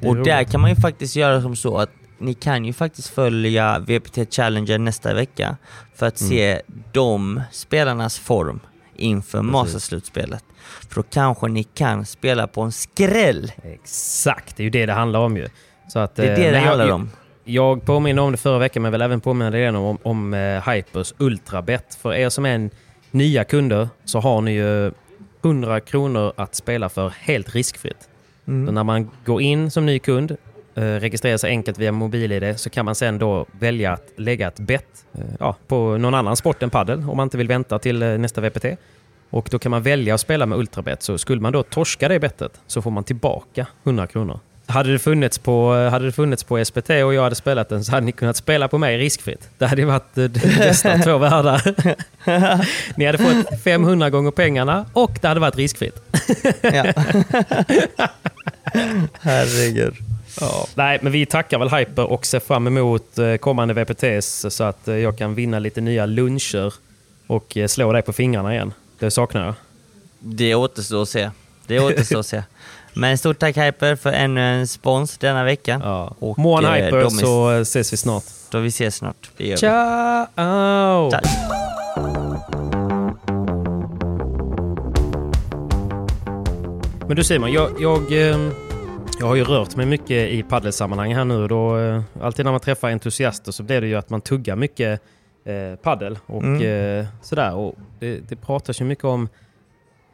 Är Och där kan man ju faktiskt göra som så att ni kan ju faktiskt följa VPT Challenger nästa vecka för att Mm. se de spelarnas form inför Masterslutspelet. För då kanske ni kan spela på en skräll. Exakt, det är ju det det handlar om ju. Så att, Det är eh, det det men jag, handlar om. Jag påminner om det förra veckan, men vill även påminna igen om, om eh, Hypers Ultrabet. För er som är en nya kunder så har ni ju 100 kronor att spela för helt riskfritt. Mm. Så när man går in som ny kund, eh, registrerar sig enkelt via mobil-id, så kan man sen då välja att lägga ett bett eh, ja, på någon annan sport än paddel om man inte vill vänta till eh, nästa VPT. Och då kan man välja att spela med Ultrabet. Så skulle man då torska det bettet så får man tillbaka 100 kronor. Hade det, funnits på, hade det funnits på SPT och jag hade spelat den så hade ni kunnat spela på mig riskfritt. Det hade varit eh, det bästa två världar. Ni hade fått 500 gånger pengarna och det hade varit riskfritt. Ja. Herregud. Ja. Nej, men vi tackar väl Hyper och ser fram emot eh, kommande VPTs så att eh, jag kan vinna lite nya luncher och eh, slå dig på fingrarna igen. Det saknar jag. Det återstår att se. Det återstår att se. Men stort tack Hyper för ännu en spons denna vecka. Ja. Och, Må en eh, Hyper är- så ses vi snart. Då vi ses snart. Det gör vi. Ciao! Tack. Men du Simon, jag, jag, eh, jag har ju rört mig mycket i paddelsammanhang här nu. Då, eh, alltid när man träffar entusiaster så blir det ju att man tuggar mycket eh, paddel och Mm. eh, sådär. Och det, det pratas ju mycket om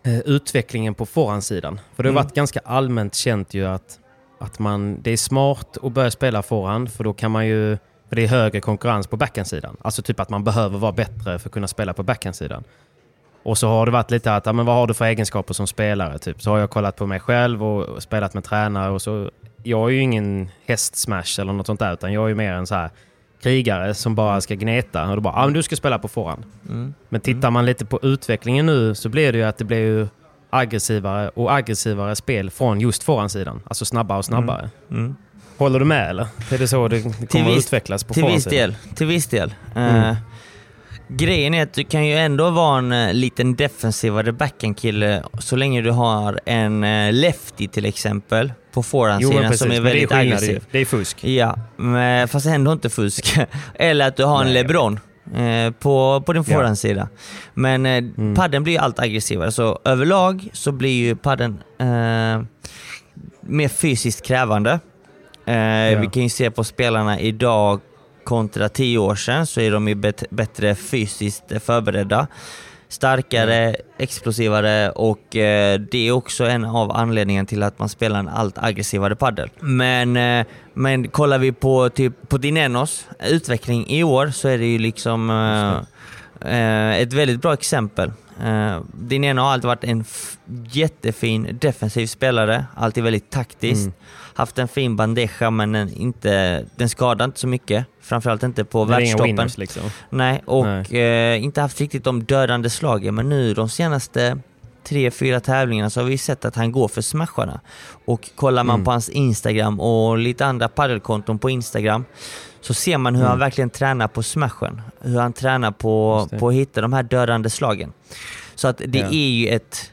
utvecklingen på forehandsidan. För det har Mm. varit ganska allmänt känt ju att, att man, det är smart att börja spela forehand för då kan man ju för det är högre konkurrens på backhandsidan. Alltså typ att man behöver vara bättre för att kunna spela på backhandsidan. Och så har det varit lite att, ja, men vad har du för egenskaper som spelare? Typ. Så har jag kollat på mig själv och spelat med tränare. Och så, jag är ju ingen hästsmash eller något sånt där, utan jag är ju mer en så här krigare som bara ska gneta. Och då bara, ja men du ska spela på forehand. Mm. Men tittar man lite på utvecklingen nu så blir det ju att det blir ju aggressivare och aggressivare spel från just forehandsidan. Alltså snabbare och snabbare. Mm. Håller du med eller? Är det så det kommer att viss- utvecklas på till viss del. Till viss del. Mm. Eh, grejen är att du kan ju ändå vara en eh, liten defensivare backhandkille så länge du har en uh, lefty till exempel på forehandsidan som är Men det är väldigt skillnad aggressiv. Det är fusk. Ja, men, fast ändå inte fusk. Eller att du har en Nej. LeBron eh, på, på din Ja. forehandsida. Men eh, Mm. padden blir allt aggressivare, så överlag så blir ju padden eh, mer fysiskt krävande. Eh, Vi kan ju se på spelarna idag kontra tio år sedan så är de ju bet- bättre fysiskt förberedda. Starkare, explosivare och eh, det är också en av anledningarna till att man spelar en allt aggressivare padel. Men, eh, men kollar vi på, typ, på Dinenos utveckling i år så är det ju liksom eh, eh, ett väldigt bra exempel. Eh, uh, Dineno har alltid varit en jättefin defensiv spelare, alltid väldigt taktisk. Mm. Haft en fin bandeja men den, inte, den skadar inte så mycket. Framförallt inte på Det världstoppen. winners liksom. Nej, och Nej. eh, inte haft riktigt de dödande slagen, men nu de senaste tre, fyra tävlingarna så har vi sett att han går för smasharna. Och kollar man Mm. på hans Instagram och lite andra paddelkonton på Instagram så ser man hur Mm. han verkligen tränar på smashen. Hur han tränar på, på att hitta de här dödande slagen. Så att det Ja. är ju ett...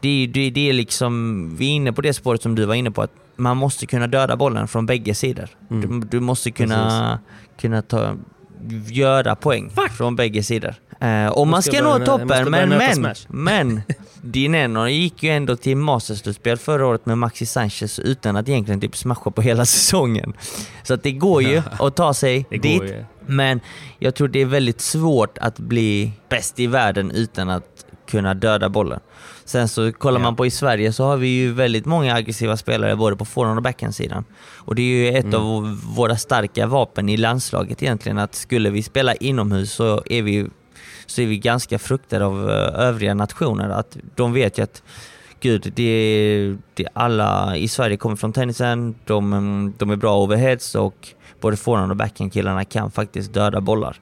Det är, det, det är liksom, vi är inne på det spåret som du var inne på, att man måste kunna döda bollen från bägge sidor. Mm. Du, du måste kunna, kunna ta, göra poäng från bägge sidor. Eh, och man ska nå toppen, men, men, men Dineno gick ju ändå till masterslutspel förra året med Maxi Sanchez utan att egentligen typ smasha på hela säsongen. Så att det går ju att ta sig dit. ju. Men jag tror det är väldigt svårt att bli bäst i världen utan att kunna döda bollen. Sen så kollar Ja. man på i Sverige så har vi ju väldigt många aggressiva spelare både på forehand och backhandsidan. Och det är ju ett Mm. av våra starka vapen i landslaget egentligen, att skulle vi spela inomhus så är vi, så är vi ganska fruktade av eh, övriga nationer. Att de vet ju att Gud, det, det alla i Sverige kommer från tennisen, de, de är bra overheads och både forehand och backhandkillarna kan faktiskt döda bollar.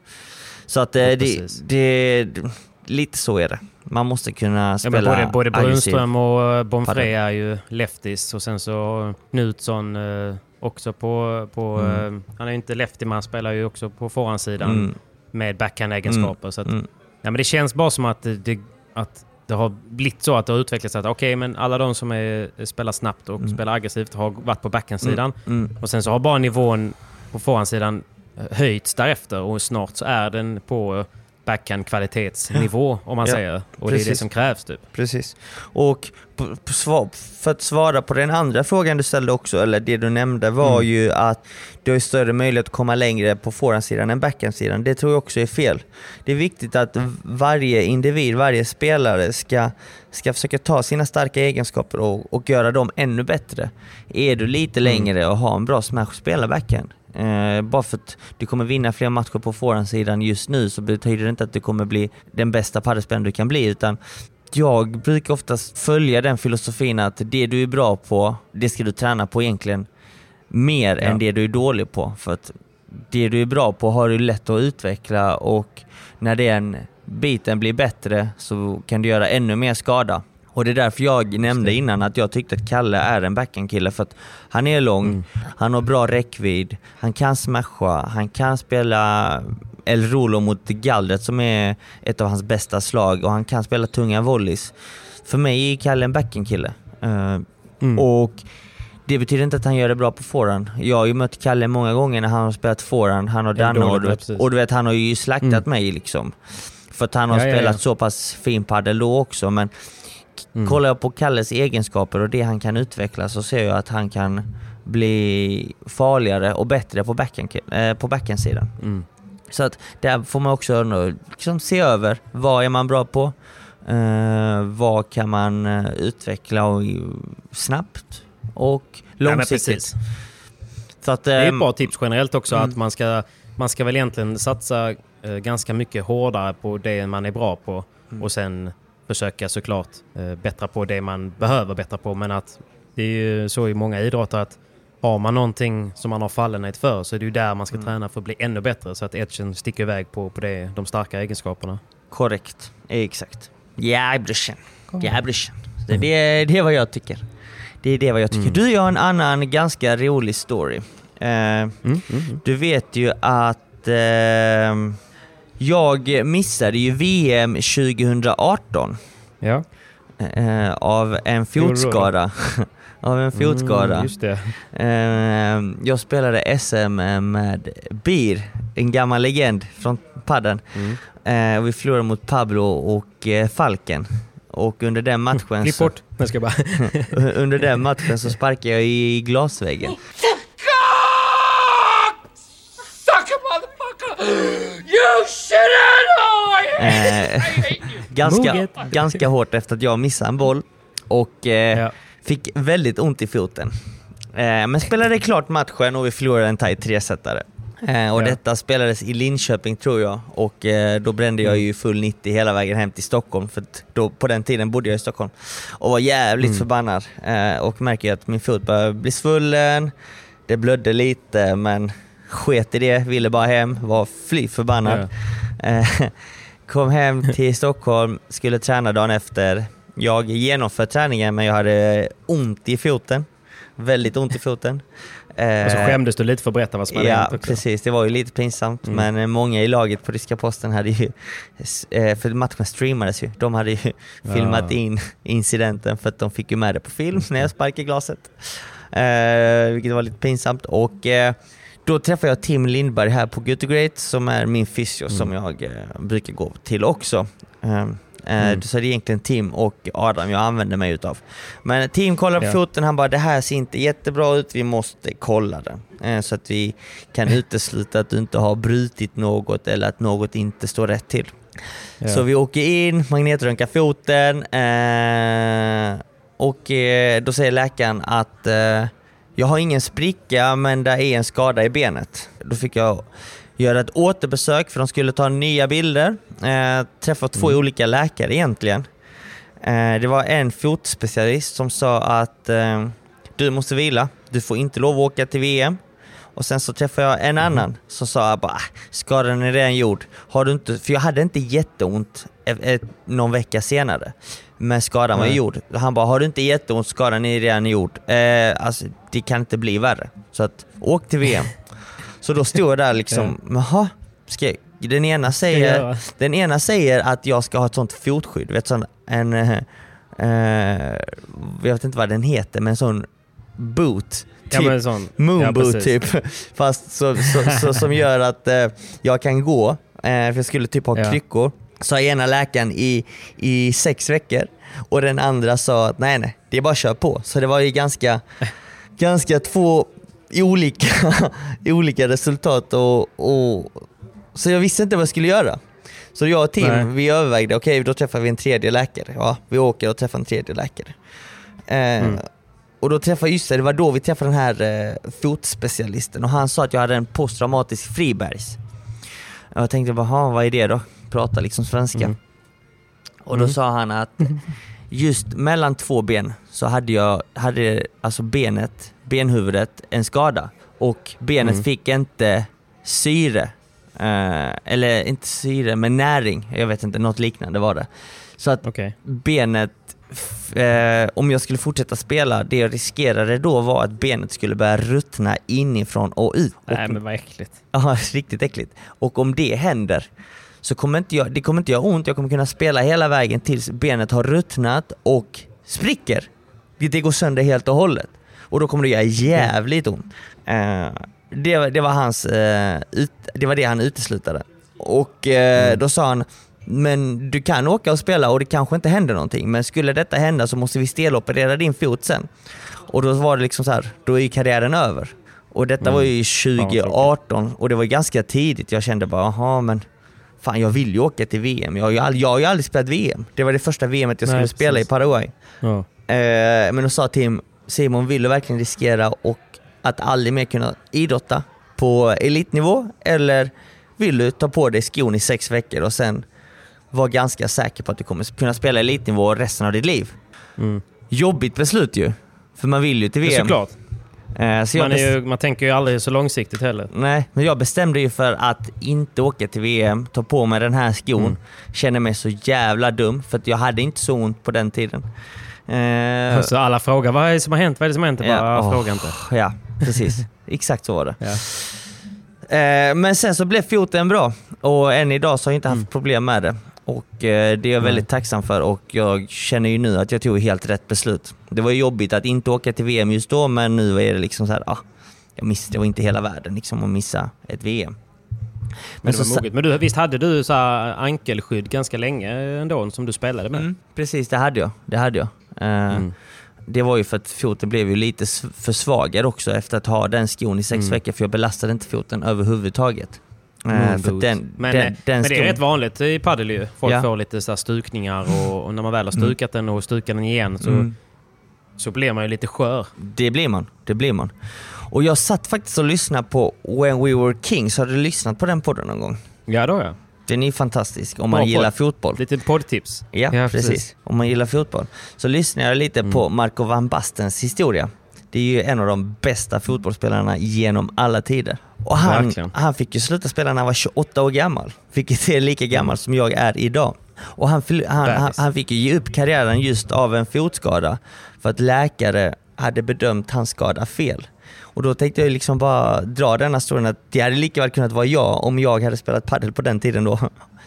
Så att eh, Ja, det, det, lite så är det. Man måste kunna Ja, spela men både. Brunström och eh, Bonfré är ju lefties och sen så Knutsson eh, också på... på Mm. eh, han är ju inte lefty men han spelar ju också på forehandsidan Mm. med backhand-egenskaper. Så att, Mm. ja, men det känns bara som att det, att det har blivit så att det har utvecklats att okej, men alla de som är, spelar snabbt och Mm. spelar aggressivt har varit på backhandsidan. Mm. Och sen så har bara nivån på forehandsidan eh, höjts därefter och snart så är den på backhand-kvalitetsnivå om man Ja, säger. Och det är det precis. som krävs typ. Precis. Och på, på svar, för att svara på den andra frågan du ställde också, eller det du nämnde, var Mm. ju att du har större möjlighet att komma längre på forehandsidan än backhandsidan. Det tror jag också är fel. Det är viktigt att varje individ, varje spelare ska, ska försöka ta sina starka egenskaper och, och göra dem ännu bättre. Är du lite längre och har en bra smash, spela backhand. Eh, bara för att du kommer vinna fler matcher på forehandsidan just nu så betyder det inte att du kommer bli den bästa padelspelaren du kan bli utan jag brukar oftast följa den filosofin att det du är bra på, det ska du träna på egentligen mer Ja. än det du är dålig på. För att det du är bra på har du lätt att utveckla och när den biten blir bättre så kan du göra ännu mer skada. Och det är därför jag nämnde innan att jag tyckte att Kalle är en backhandkille för att han är lång, Mm. han har bra räckvidd, han kan smasha, han kan spela El Rolo mot gallret som är ett av hans bästa slag och han kan spela tunga volleys. För mig är Kalle en backhandkille. Eh, Mm. och det betyder inte att han gör det bra på forehand. Jag har ju mött Kalle många gånger när han har spelat forehand, han och Ja, Danne och, du ja, vet- och du vet han har ju slaktat Mm. mig liksom. För att han har Ja, ja, spelat ja. så pass fin padel då också men Mm. kollar jag på Kalles egenskaper och det han kan utveckla så ser jag att han kan bli farligare och bättre på, backhand, eh, på backhandsidan. Mm. Så att där får man också liksom se över vad är man bra på, eh, vad kan man eh, utveckla och, snabbt och långsiktigt. precis. Så att, Det är ehm, ett bra tips generellt också mm. att man ska, man ska väl egentligen satsa eh, ganska mycket hårdare på det man är bra på Mm. och sen försöka såklart eh, bättra på det man behöver bättra på. Men att det är ju så i många idrotter att har man någonting som man har fallenhet för så är det ju där man ska Mm. träna för att bli ännu bättre så att edgen sticker iväg på, på det, de starka egenskaperna. Korrekt, exakt. Ja brorsan, ja brorsan. Det, det, det är vad jag tycker. Det är det vad jag tycker. Du, jag har en annan ganska rolig story. Eh, Du vet ju att eh, jag missade ju VM 2018 Ja. eh, av en fotskada. av en fotskada. Mm, just det. Eh, jag spelade SM med Bir, en gammal legend från padden. Eh, och vi förlorade mot Pablo och eh, Falken. Och under den matchen Klipp så, bort. Jag ska bara... under den matchen så sparkade jag i glasväggen. Sucker motherfucker! You Eh, ganska, ganska hårt efter att jag missade en boll och eh, fick väldigt ont i foten. Eh, men spelade klart matchen och vi förlorade en tight tresetare. Eh, och Ja. detta spelades i Linköping tror jag och eh, då brände jag ju full 90 hela vägen hem till Stockholm för då, på den tiden bodde jag i Stockholm. Och var jävligt Mm. förbannad eh, och märker att min fot börjar bli svullen, det blödde lite men sket i det, ville bara hem, var fly förbannad. Eh, Kom hem till Stockholm, skulle träna dagen efter. Jag genomförde träningen men jag hade ont i foten. Väldigt ont i foten. Eh, Och så skämdes du lite för att berätta vad som hade Ja, hänt också. precis. Det var ju lite pinsamt. Mm. Men eh, många i laget på ryska posten hade ju, eh, för matchen streamades ju, de hade ju Ja. filmat in incidenten för att de fick ju med det på film när jag sparkade glaset. Eh, vilket var lite pinsamt. Och eh, då träffade jag Tim Lindberg här på Good to Great som är min fysio som jag eh, brukar gå till också. Eh, eh, Mm. Så det är egentligen Tim och Adam jag använder mig utav. Men Tim kollade på Ja. foten, han bara det här ser inte jättebra ut, vi måste kolla den. Eh, Så att vi kan utesluta att du inte har brutit något eller att något inte står rätt till. Ja. Så vi åker in, magnetröntgar foten eh, och eh, då säger läkaren att jag har ingen spricka men det är en skada i benet. Då fick jag göra ett återbesök för de skulle ta nya bilder. Eh, träffa två olika läkare egentligen. Eh, det var en fotspecialist som sa att eh, du måste vila, du får inte lov att åka till VM. Och sen så träffade jag en annan som sa bara, "Ah, skadan är redan gjord. Har du inte, för jag hade inte jätteont e- e- någon vecka senare. Men skadan var Nej. gjord. Han bara, har du inte jätteont, skadan är redan gjord. Eh, alltså, det kan inte bli värre. Så att, åk till VM. så då stod jag där liksom, jaha, ska jag, den ena säger, den ena säger att jag ska ha ett sånt fotskydd, vet, sån, en, eh, eh, jag vet inte vad den heter, men en sån boot. Ja, men en sån. Moonboot Ja, typ. Fast så, så, så, som gör att eh, jag kan gå, eh, för jag skulle typ ha Ja. kryckor. Sa ena läkaren i, i sex veckor och den andra sa att nej nej, det är bara att köra på. Så det var ju ganska, ganska två olika, olika resultat och, och så jag visste inte vad jag skulle göra. Så jag och Tim, Nej. vi övervägde, okej då träffar vi en tredje läkare. Ja, vi åker och träffar en tredje läkare. Eh, Och då träffade, just det, det var då vi träffade den här eh, fotspecialisten och han sa att jag hade en posttraumatisk fribergs. Jag tänkte bara, "Ha, vad är det då? Prata liksom svenska. Mm. Och då Mm. sa han att just mellan två ben så hade jag, hade alltså benet, benhuvudet, en skada. Och benet Mm. fick inte syre. Eh, eller inte syre, men näring. Jag vet inte, något liknande var det. Så att Okej. benet, eh, om jag skulle fortsätta spela, det jag riskerade då var att benet skulle börja ruttna inifrån och ut. Och, Nej men vad äckligt. Ja, riktigt äckligt. Och om det händer så kommer inte jag, det kommer inte göra ont, jag kommer kunna spela hela vägen tills benet har ruttnat och spricker. Det går sönder helt och hållet. Och då kommer det göra jävligt ont. Eh, det, var- det, var hans, eh, ut, det var det han uteslutade. Och eh, då sa han, men du kan åka och spela och det kanske inte händer någonting, men skulle detta hända så måste vi steloperera din fot sen. Och då var det liksom så här, då är karriären över. Och detta Mm. var ju Fan, vad 2018 och det var ganska tidigt. Jag kände bara, jaha men fan jag vill ju åka till VM. Jag har ju aldrig, jag har ju aldrig spelat VM. Det var det första VMet jag skulle Nej, spela precis. i Paraguay. Ja. Eh, men då sa Tim, Simon vill du verkligen riskera och att aldrig mer kunna idrotta på elitnivå eller vill du ta på dig skon i sex veckor och sen var ganska säker på att du kommer kunna spela elitnivå resten av ditt liv. Jobbigt beslut ju, för man vill ju till Ja, VM. såklart. Eh, Man, är ju, man tänker ju aldrig så långsiktigt heller. Nej, men jag bestämde ju för att inte åka till VM, ta på mig den här skon. Mm. Känner mig så jävla dum, för att jag hade inte så ont på den tiden. Eh, Så alla frågar vad är det som har hänt? Vad är det som har hänt? Jag bara, åh, fråga inte. Ja, precis. Exakt så var det. Ja. Eh, men sen så blev foten bra och än idag så har jag inte haft Mm. problem med det. Och eh, det är jag väldigt tacksam för och jag känner ju nu att jag tog helt rätt beslut. Det var jobbigt att inte åka till VM just då men nu är det liksom så här, ah, jag missade, det var inte hela världen liksom att missa ett VM. Men, det så. Men du, visst hade du så ankelskydd ganska länge ändå som du spelade med? Mm, precis, det hade jag. Det hade jag. Eh, Mm. Det var ju för att foten blev ju lite försvagad också efter att ha den skon i sex Mm. veckor för jag belastade inte foten överhuvudtaget. Mm, den, men, den, eh, den men det är rätt vanligt i padel ju. Folk Ja. får lite så här stukningar och, och när man väl har stukat den och stukar den igen så, Mm. så blir man ju lite skör. Det blir man. Det blir man. Och jag satt faktiskt och lyssnade på When We Were Kings. Har du lyssnat på den podden någon gång? Ja, då ja. Den är fantastisk om man Bra gillar podd. fotboll. Lite poddtips. Ja, precis. Om man gillar fotboll. Så lyssnade jag lite på Mm. Marco van Bastens historia. Det är ju en av de bästa fotbollsspelarna genom alla tider. Och han, Verkligen. han fick ju sluta spela när han var 28 år gammal. Vilket är lika gammal som jag är idag. Och han, han, han, han fick ju ge upp karriären just av en fotskada. För att läkare hade bedömt hans skada fel. Och då tänkte jag liksom bara dra denna storyn att det hade lika väl kunnat vara jag om jag hade spelat padel på den tiden då.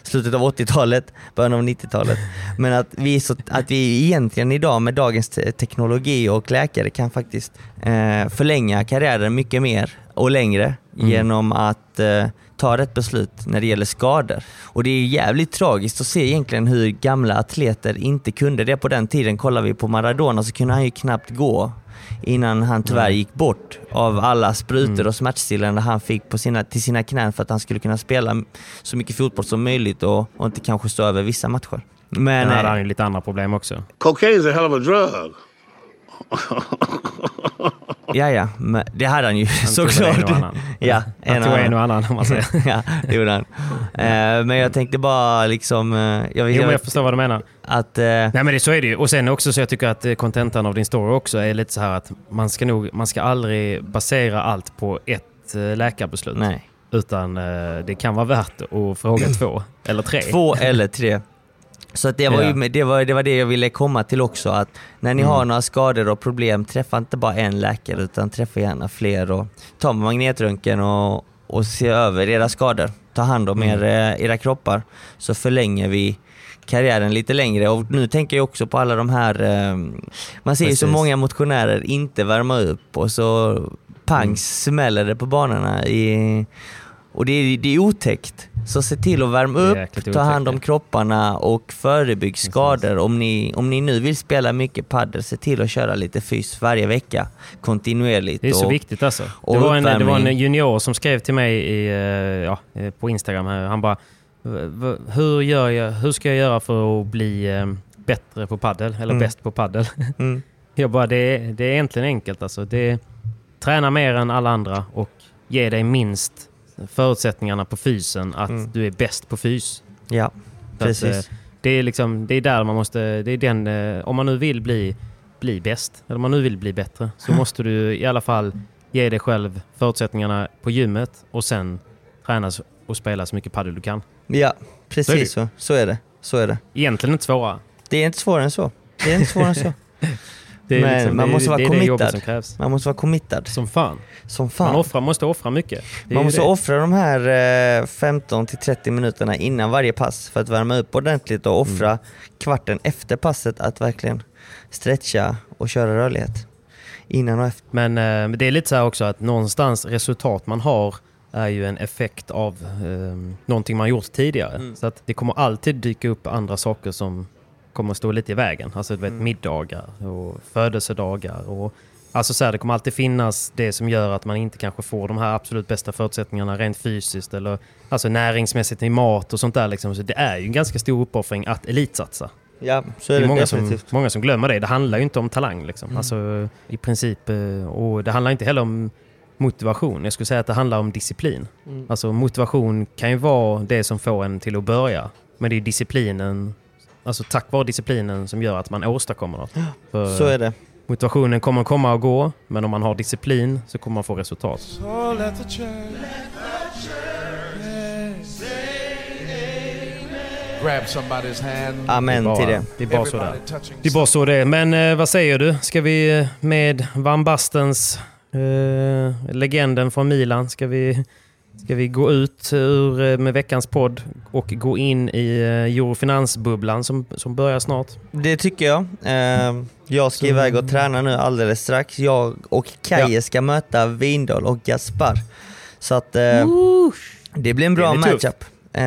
Slutet av 80-talet, början av 90-talet. Men att vi, så, att vi egentligen idag med dagens te- teknologi och läkare kan faktiskt eh, förlänga karriären mycket mer och längre genom att eh, ta rätt beslut när det gäller skador. Och det är jävligt tragiskt att se egentligen hur gamla atleter inte kunde det på den tiden. Kollar vi på Maradona så kunde han ju knappt gå innan han tyvärr gick bort av alla sprutor och smärtstillande han fick på sina, till sina knän för att han skulle kunna spela så mycket fotboll som möjligt och, och inte kanske stå över vissa matcher. Men, Men hade han ju lite andra problem också. Cocaine's a hell of a drug. ja, ja, men det hade han ju såklart. en och annan. Ja, Han tog en och annan om man säger. ja, det gjorde han. Eh, men jag tänkte bara liksom... eh, jag Jo, men jag förstår vad du menar. att... eh, Nej men det, så är det ju. Och sen också så jag tycker att eh, kontentan av din story också är lite så här att man ska nog, man ska aldrig basera allt på ett eh, läkarbeslut. nej. Utan det kan vara värt att fråga två eller tre. Två eller tre. Så att det, var ju, det, var, det var det jag ville komma till också. Att när ni Mm. har några skador och problem, träffa inte bara en läkare utan träffa gärna fler. Och ta magnetröntgen och, och se över era skador. Ta hand om Mm. er, eh, era kroppar så förlänger vi karriären lite längre. Och nu tänker jag också på alla de här, eh, man ser ju så många motionärer inte värma upp och så pang Mm. smäller det på banorna. I, och det är, det är otäckt. Så se till att värma upp, ta hand om kropparna och förebygg skador. Om ni, om ni nu vill spela mycket padel, se till att köra lite fys varje vecka kontinuerligt. Det är så och, viktigt alltså. Det var, en, det var en junior som skrev till mig i, eh, ja, eh, på Instagram. Här. Han bara, "V- v- hur, gör jag, hur ska jag göra för att bli eh, bättre på paddel Eller Mm. bäst på paddel Mm. Jag bara, det är, det är egentligen enkelt. Alltså. Det träna mer än alla andra och ge dig minst förutsättningarna på fysen att Mm. du är bäst på fys. Ja, Så att, precis. eh, det är liksom, det är där man måste, det är den, eh, om man nu vill bli, bli bäst, eller om man nu vill bli bättre, så måste du i alla fall ge dig själv förutsättningarna på gymmet och sen träna och spela så mycket padel du kan. Ja, Så är precis så. Så är det. Så är det. Egentligen inte svårare. Det är inte svårare än så. Det är inte svårare än så. Det är Men liksom, man det, måste vara det är det jobbet som krävs. Man måste vara committad. Som fan. Som fan. Man offrar, måste offra mycket. Det Man måste offra de här eh, 15 till 30 minuterna innan varje pass för att värma upp ordentligt och offra Mm. kvarten efter passet att verkligen stretcha och köra rörlighet. Innan och efter. Men eh, det är lite så här också att någonstans resultat man har är ju en effekt av eh, någonting man gjort tidigare. Mm. Så att det kommer alltid dyka upp andra saker som kommer stå lite i vägen. Alltså du vet, Mm. middagar och födelsedagar. Och, alltså så här, det kommer alltid finnas det som gör att man inte kanske får de här absolut bästa förutsättningarna rent fysiskt eller alltså näringsmässigt i mat och sånt där. Liksom. Så det är ju en ganska stor uppoffring att elitsatsa. Ja, så Det är är det, många som, många som glömmer det. Det handlar ju inte om talang. Liksom. Mm. Alltså, I princip. eh, Och det handlar inte heller om motivation. Jag skulle säga att det handlar om disciplin. Mm. Alltså motivation kan ju vara det som får en till att börja. Men det är disciplinen, alltså tack vare disciplinen som gör att man åstadkommer något. För Så är det. Motivationen kommer komma och gå, men om man har disciplin så kommer man få resultat. So let the church grab somebody's hand. Amen till det. Det är bara så det. Det är bara så det är. Men eh, vad säger du? Ska vi eh, med Van Bastens, eh, legenden från Milan, ska vi, ska vi gå ut ur, eh, med veckans podd och gå in i eh, eurofinansbubblan som, som börjar snart? Det tycker jag. Eh, jag ska iväg och träna nu alldeles strax. Jag och Kaje ska möta Vindal och Gaspar. Så att eh, det blir en bra blir matchup. Eh,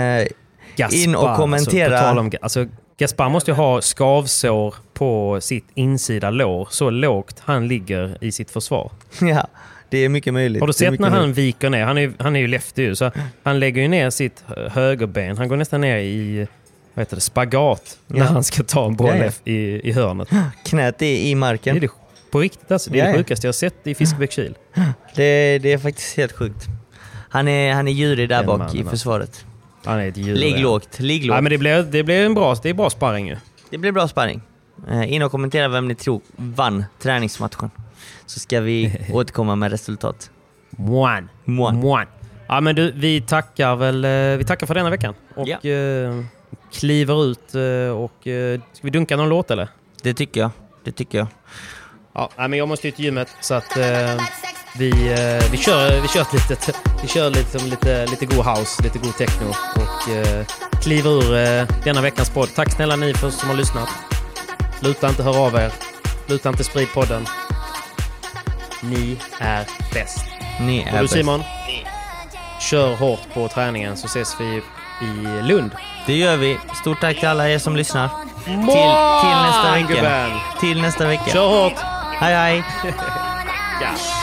Gaspar, in och kommentera. Alltså, på tal om, alltså, Gaspar måste ju ha skavsår på sitt insida lår. Så lågt han ligger i sitt försvar. ja, det är mycket möjligt. Har du sett när han möjligt. viker ner? Han är, han är ju lefty ju, så han lägger ju ner sitt hö- högerben. Han går nästan ner i vad heter det, spagat när Ja. han ska ta en boll Ja, ja. i, i hörnet. Knät är i marken. Det är det, på riktigt alltså. Det är det sjukaste jag har sett i Fiskebäckskil. Det, det är faktiskt helt sjukt. Han är, han är djurig där bak mannen, i försvaret. Han är ett djur. Ligg lågt, ligg lågt. Ja, men det blir, det blir en bra, det är bra sparring ju. Det blir bra sparring. Eh, in och kommentera vem ni tror vann träningsmatchen. Så ska vi återkomma med resultat. Moan. Moan. Moan. Ja, men du, vi tackar väl eh, vi tackar för denna veckan. Och Ja. eh, kliver ut eh, och... Eh, ska vi dunka någon låt eller? Det tycker jag. Det tycker jag. Ja, men jag måste ju till gymmet så att eh, vi, eh, vi kör, vi kör lite, vi kör lite, lite, lite god house, lite god techno och eh, kliver ur eh, denna veckans podd. Tack snälla ni för som har lyssnat. Sluta inte höra av er. Sluta inte sprid podden. Ni är bäst. Ni Och är du bäst. Simon, kör hårt på träningen så ses vi i Lund. Det gör vi. Stort tack till alla er som lyssnar. Till, till nästa vecka. Till nästa vecka. Kör hårt! Hej hej! Ja.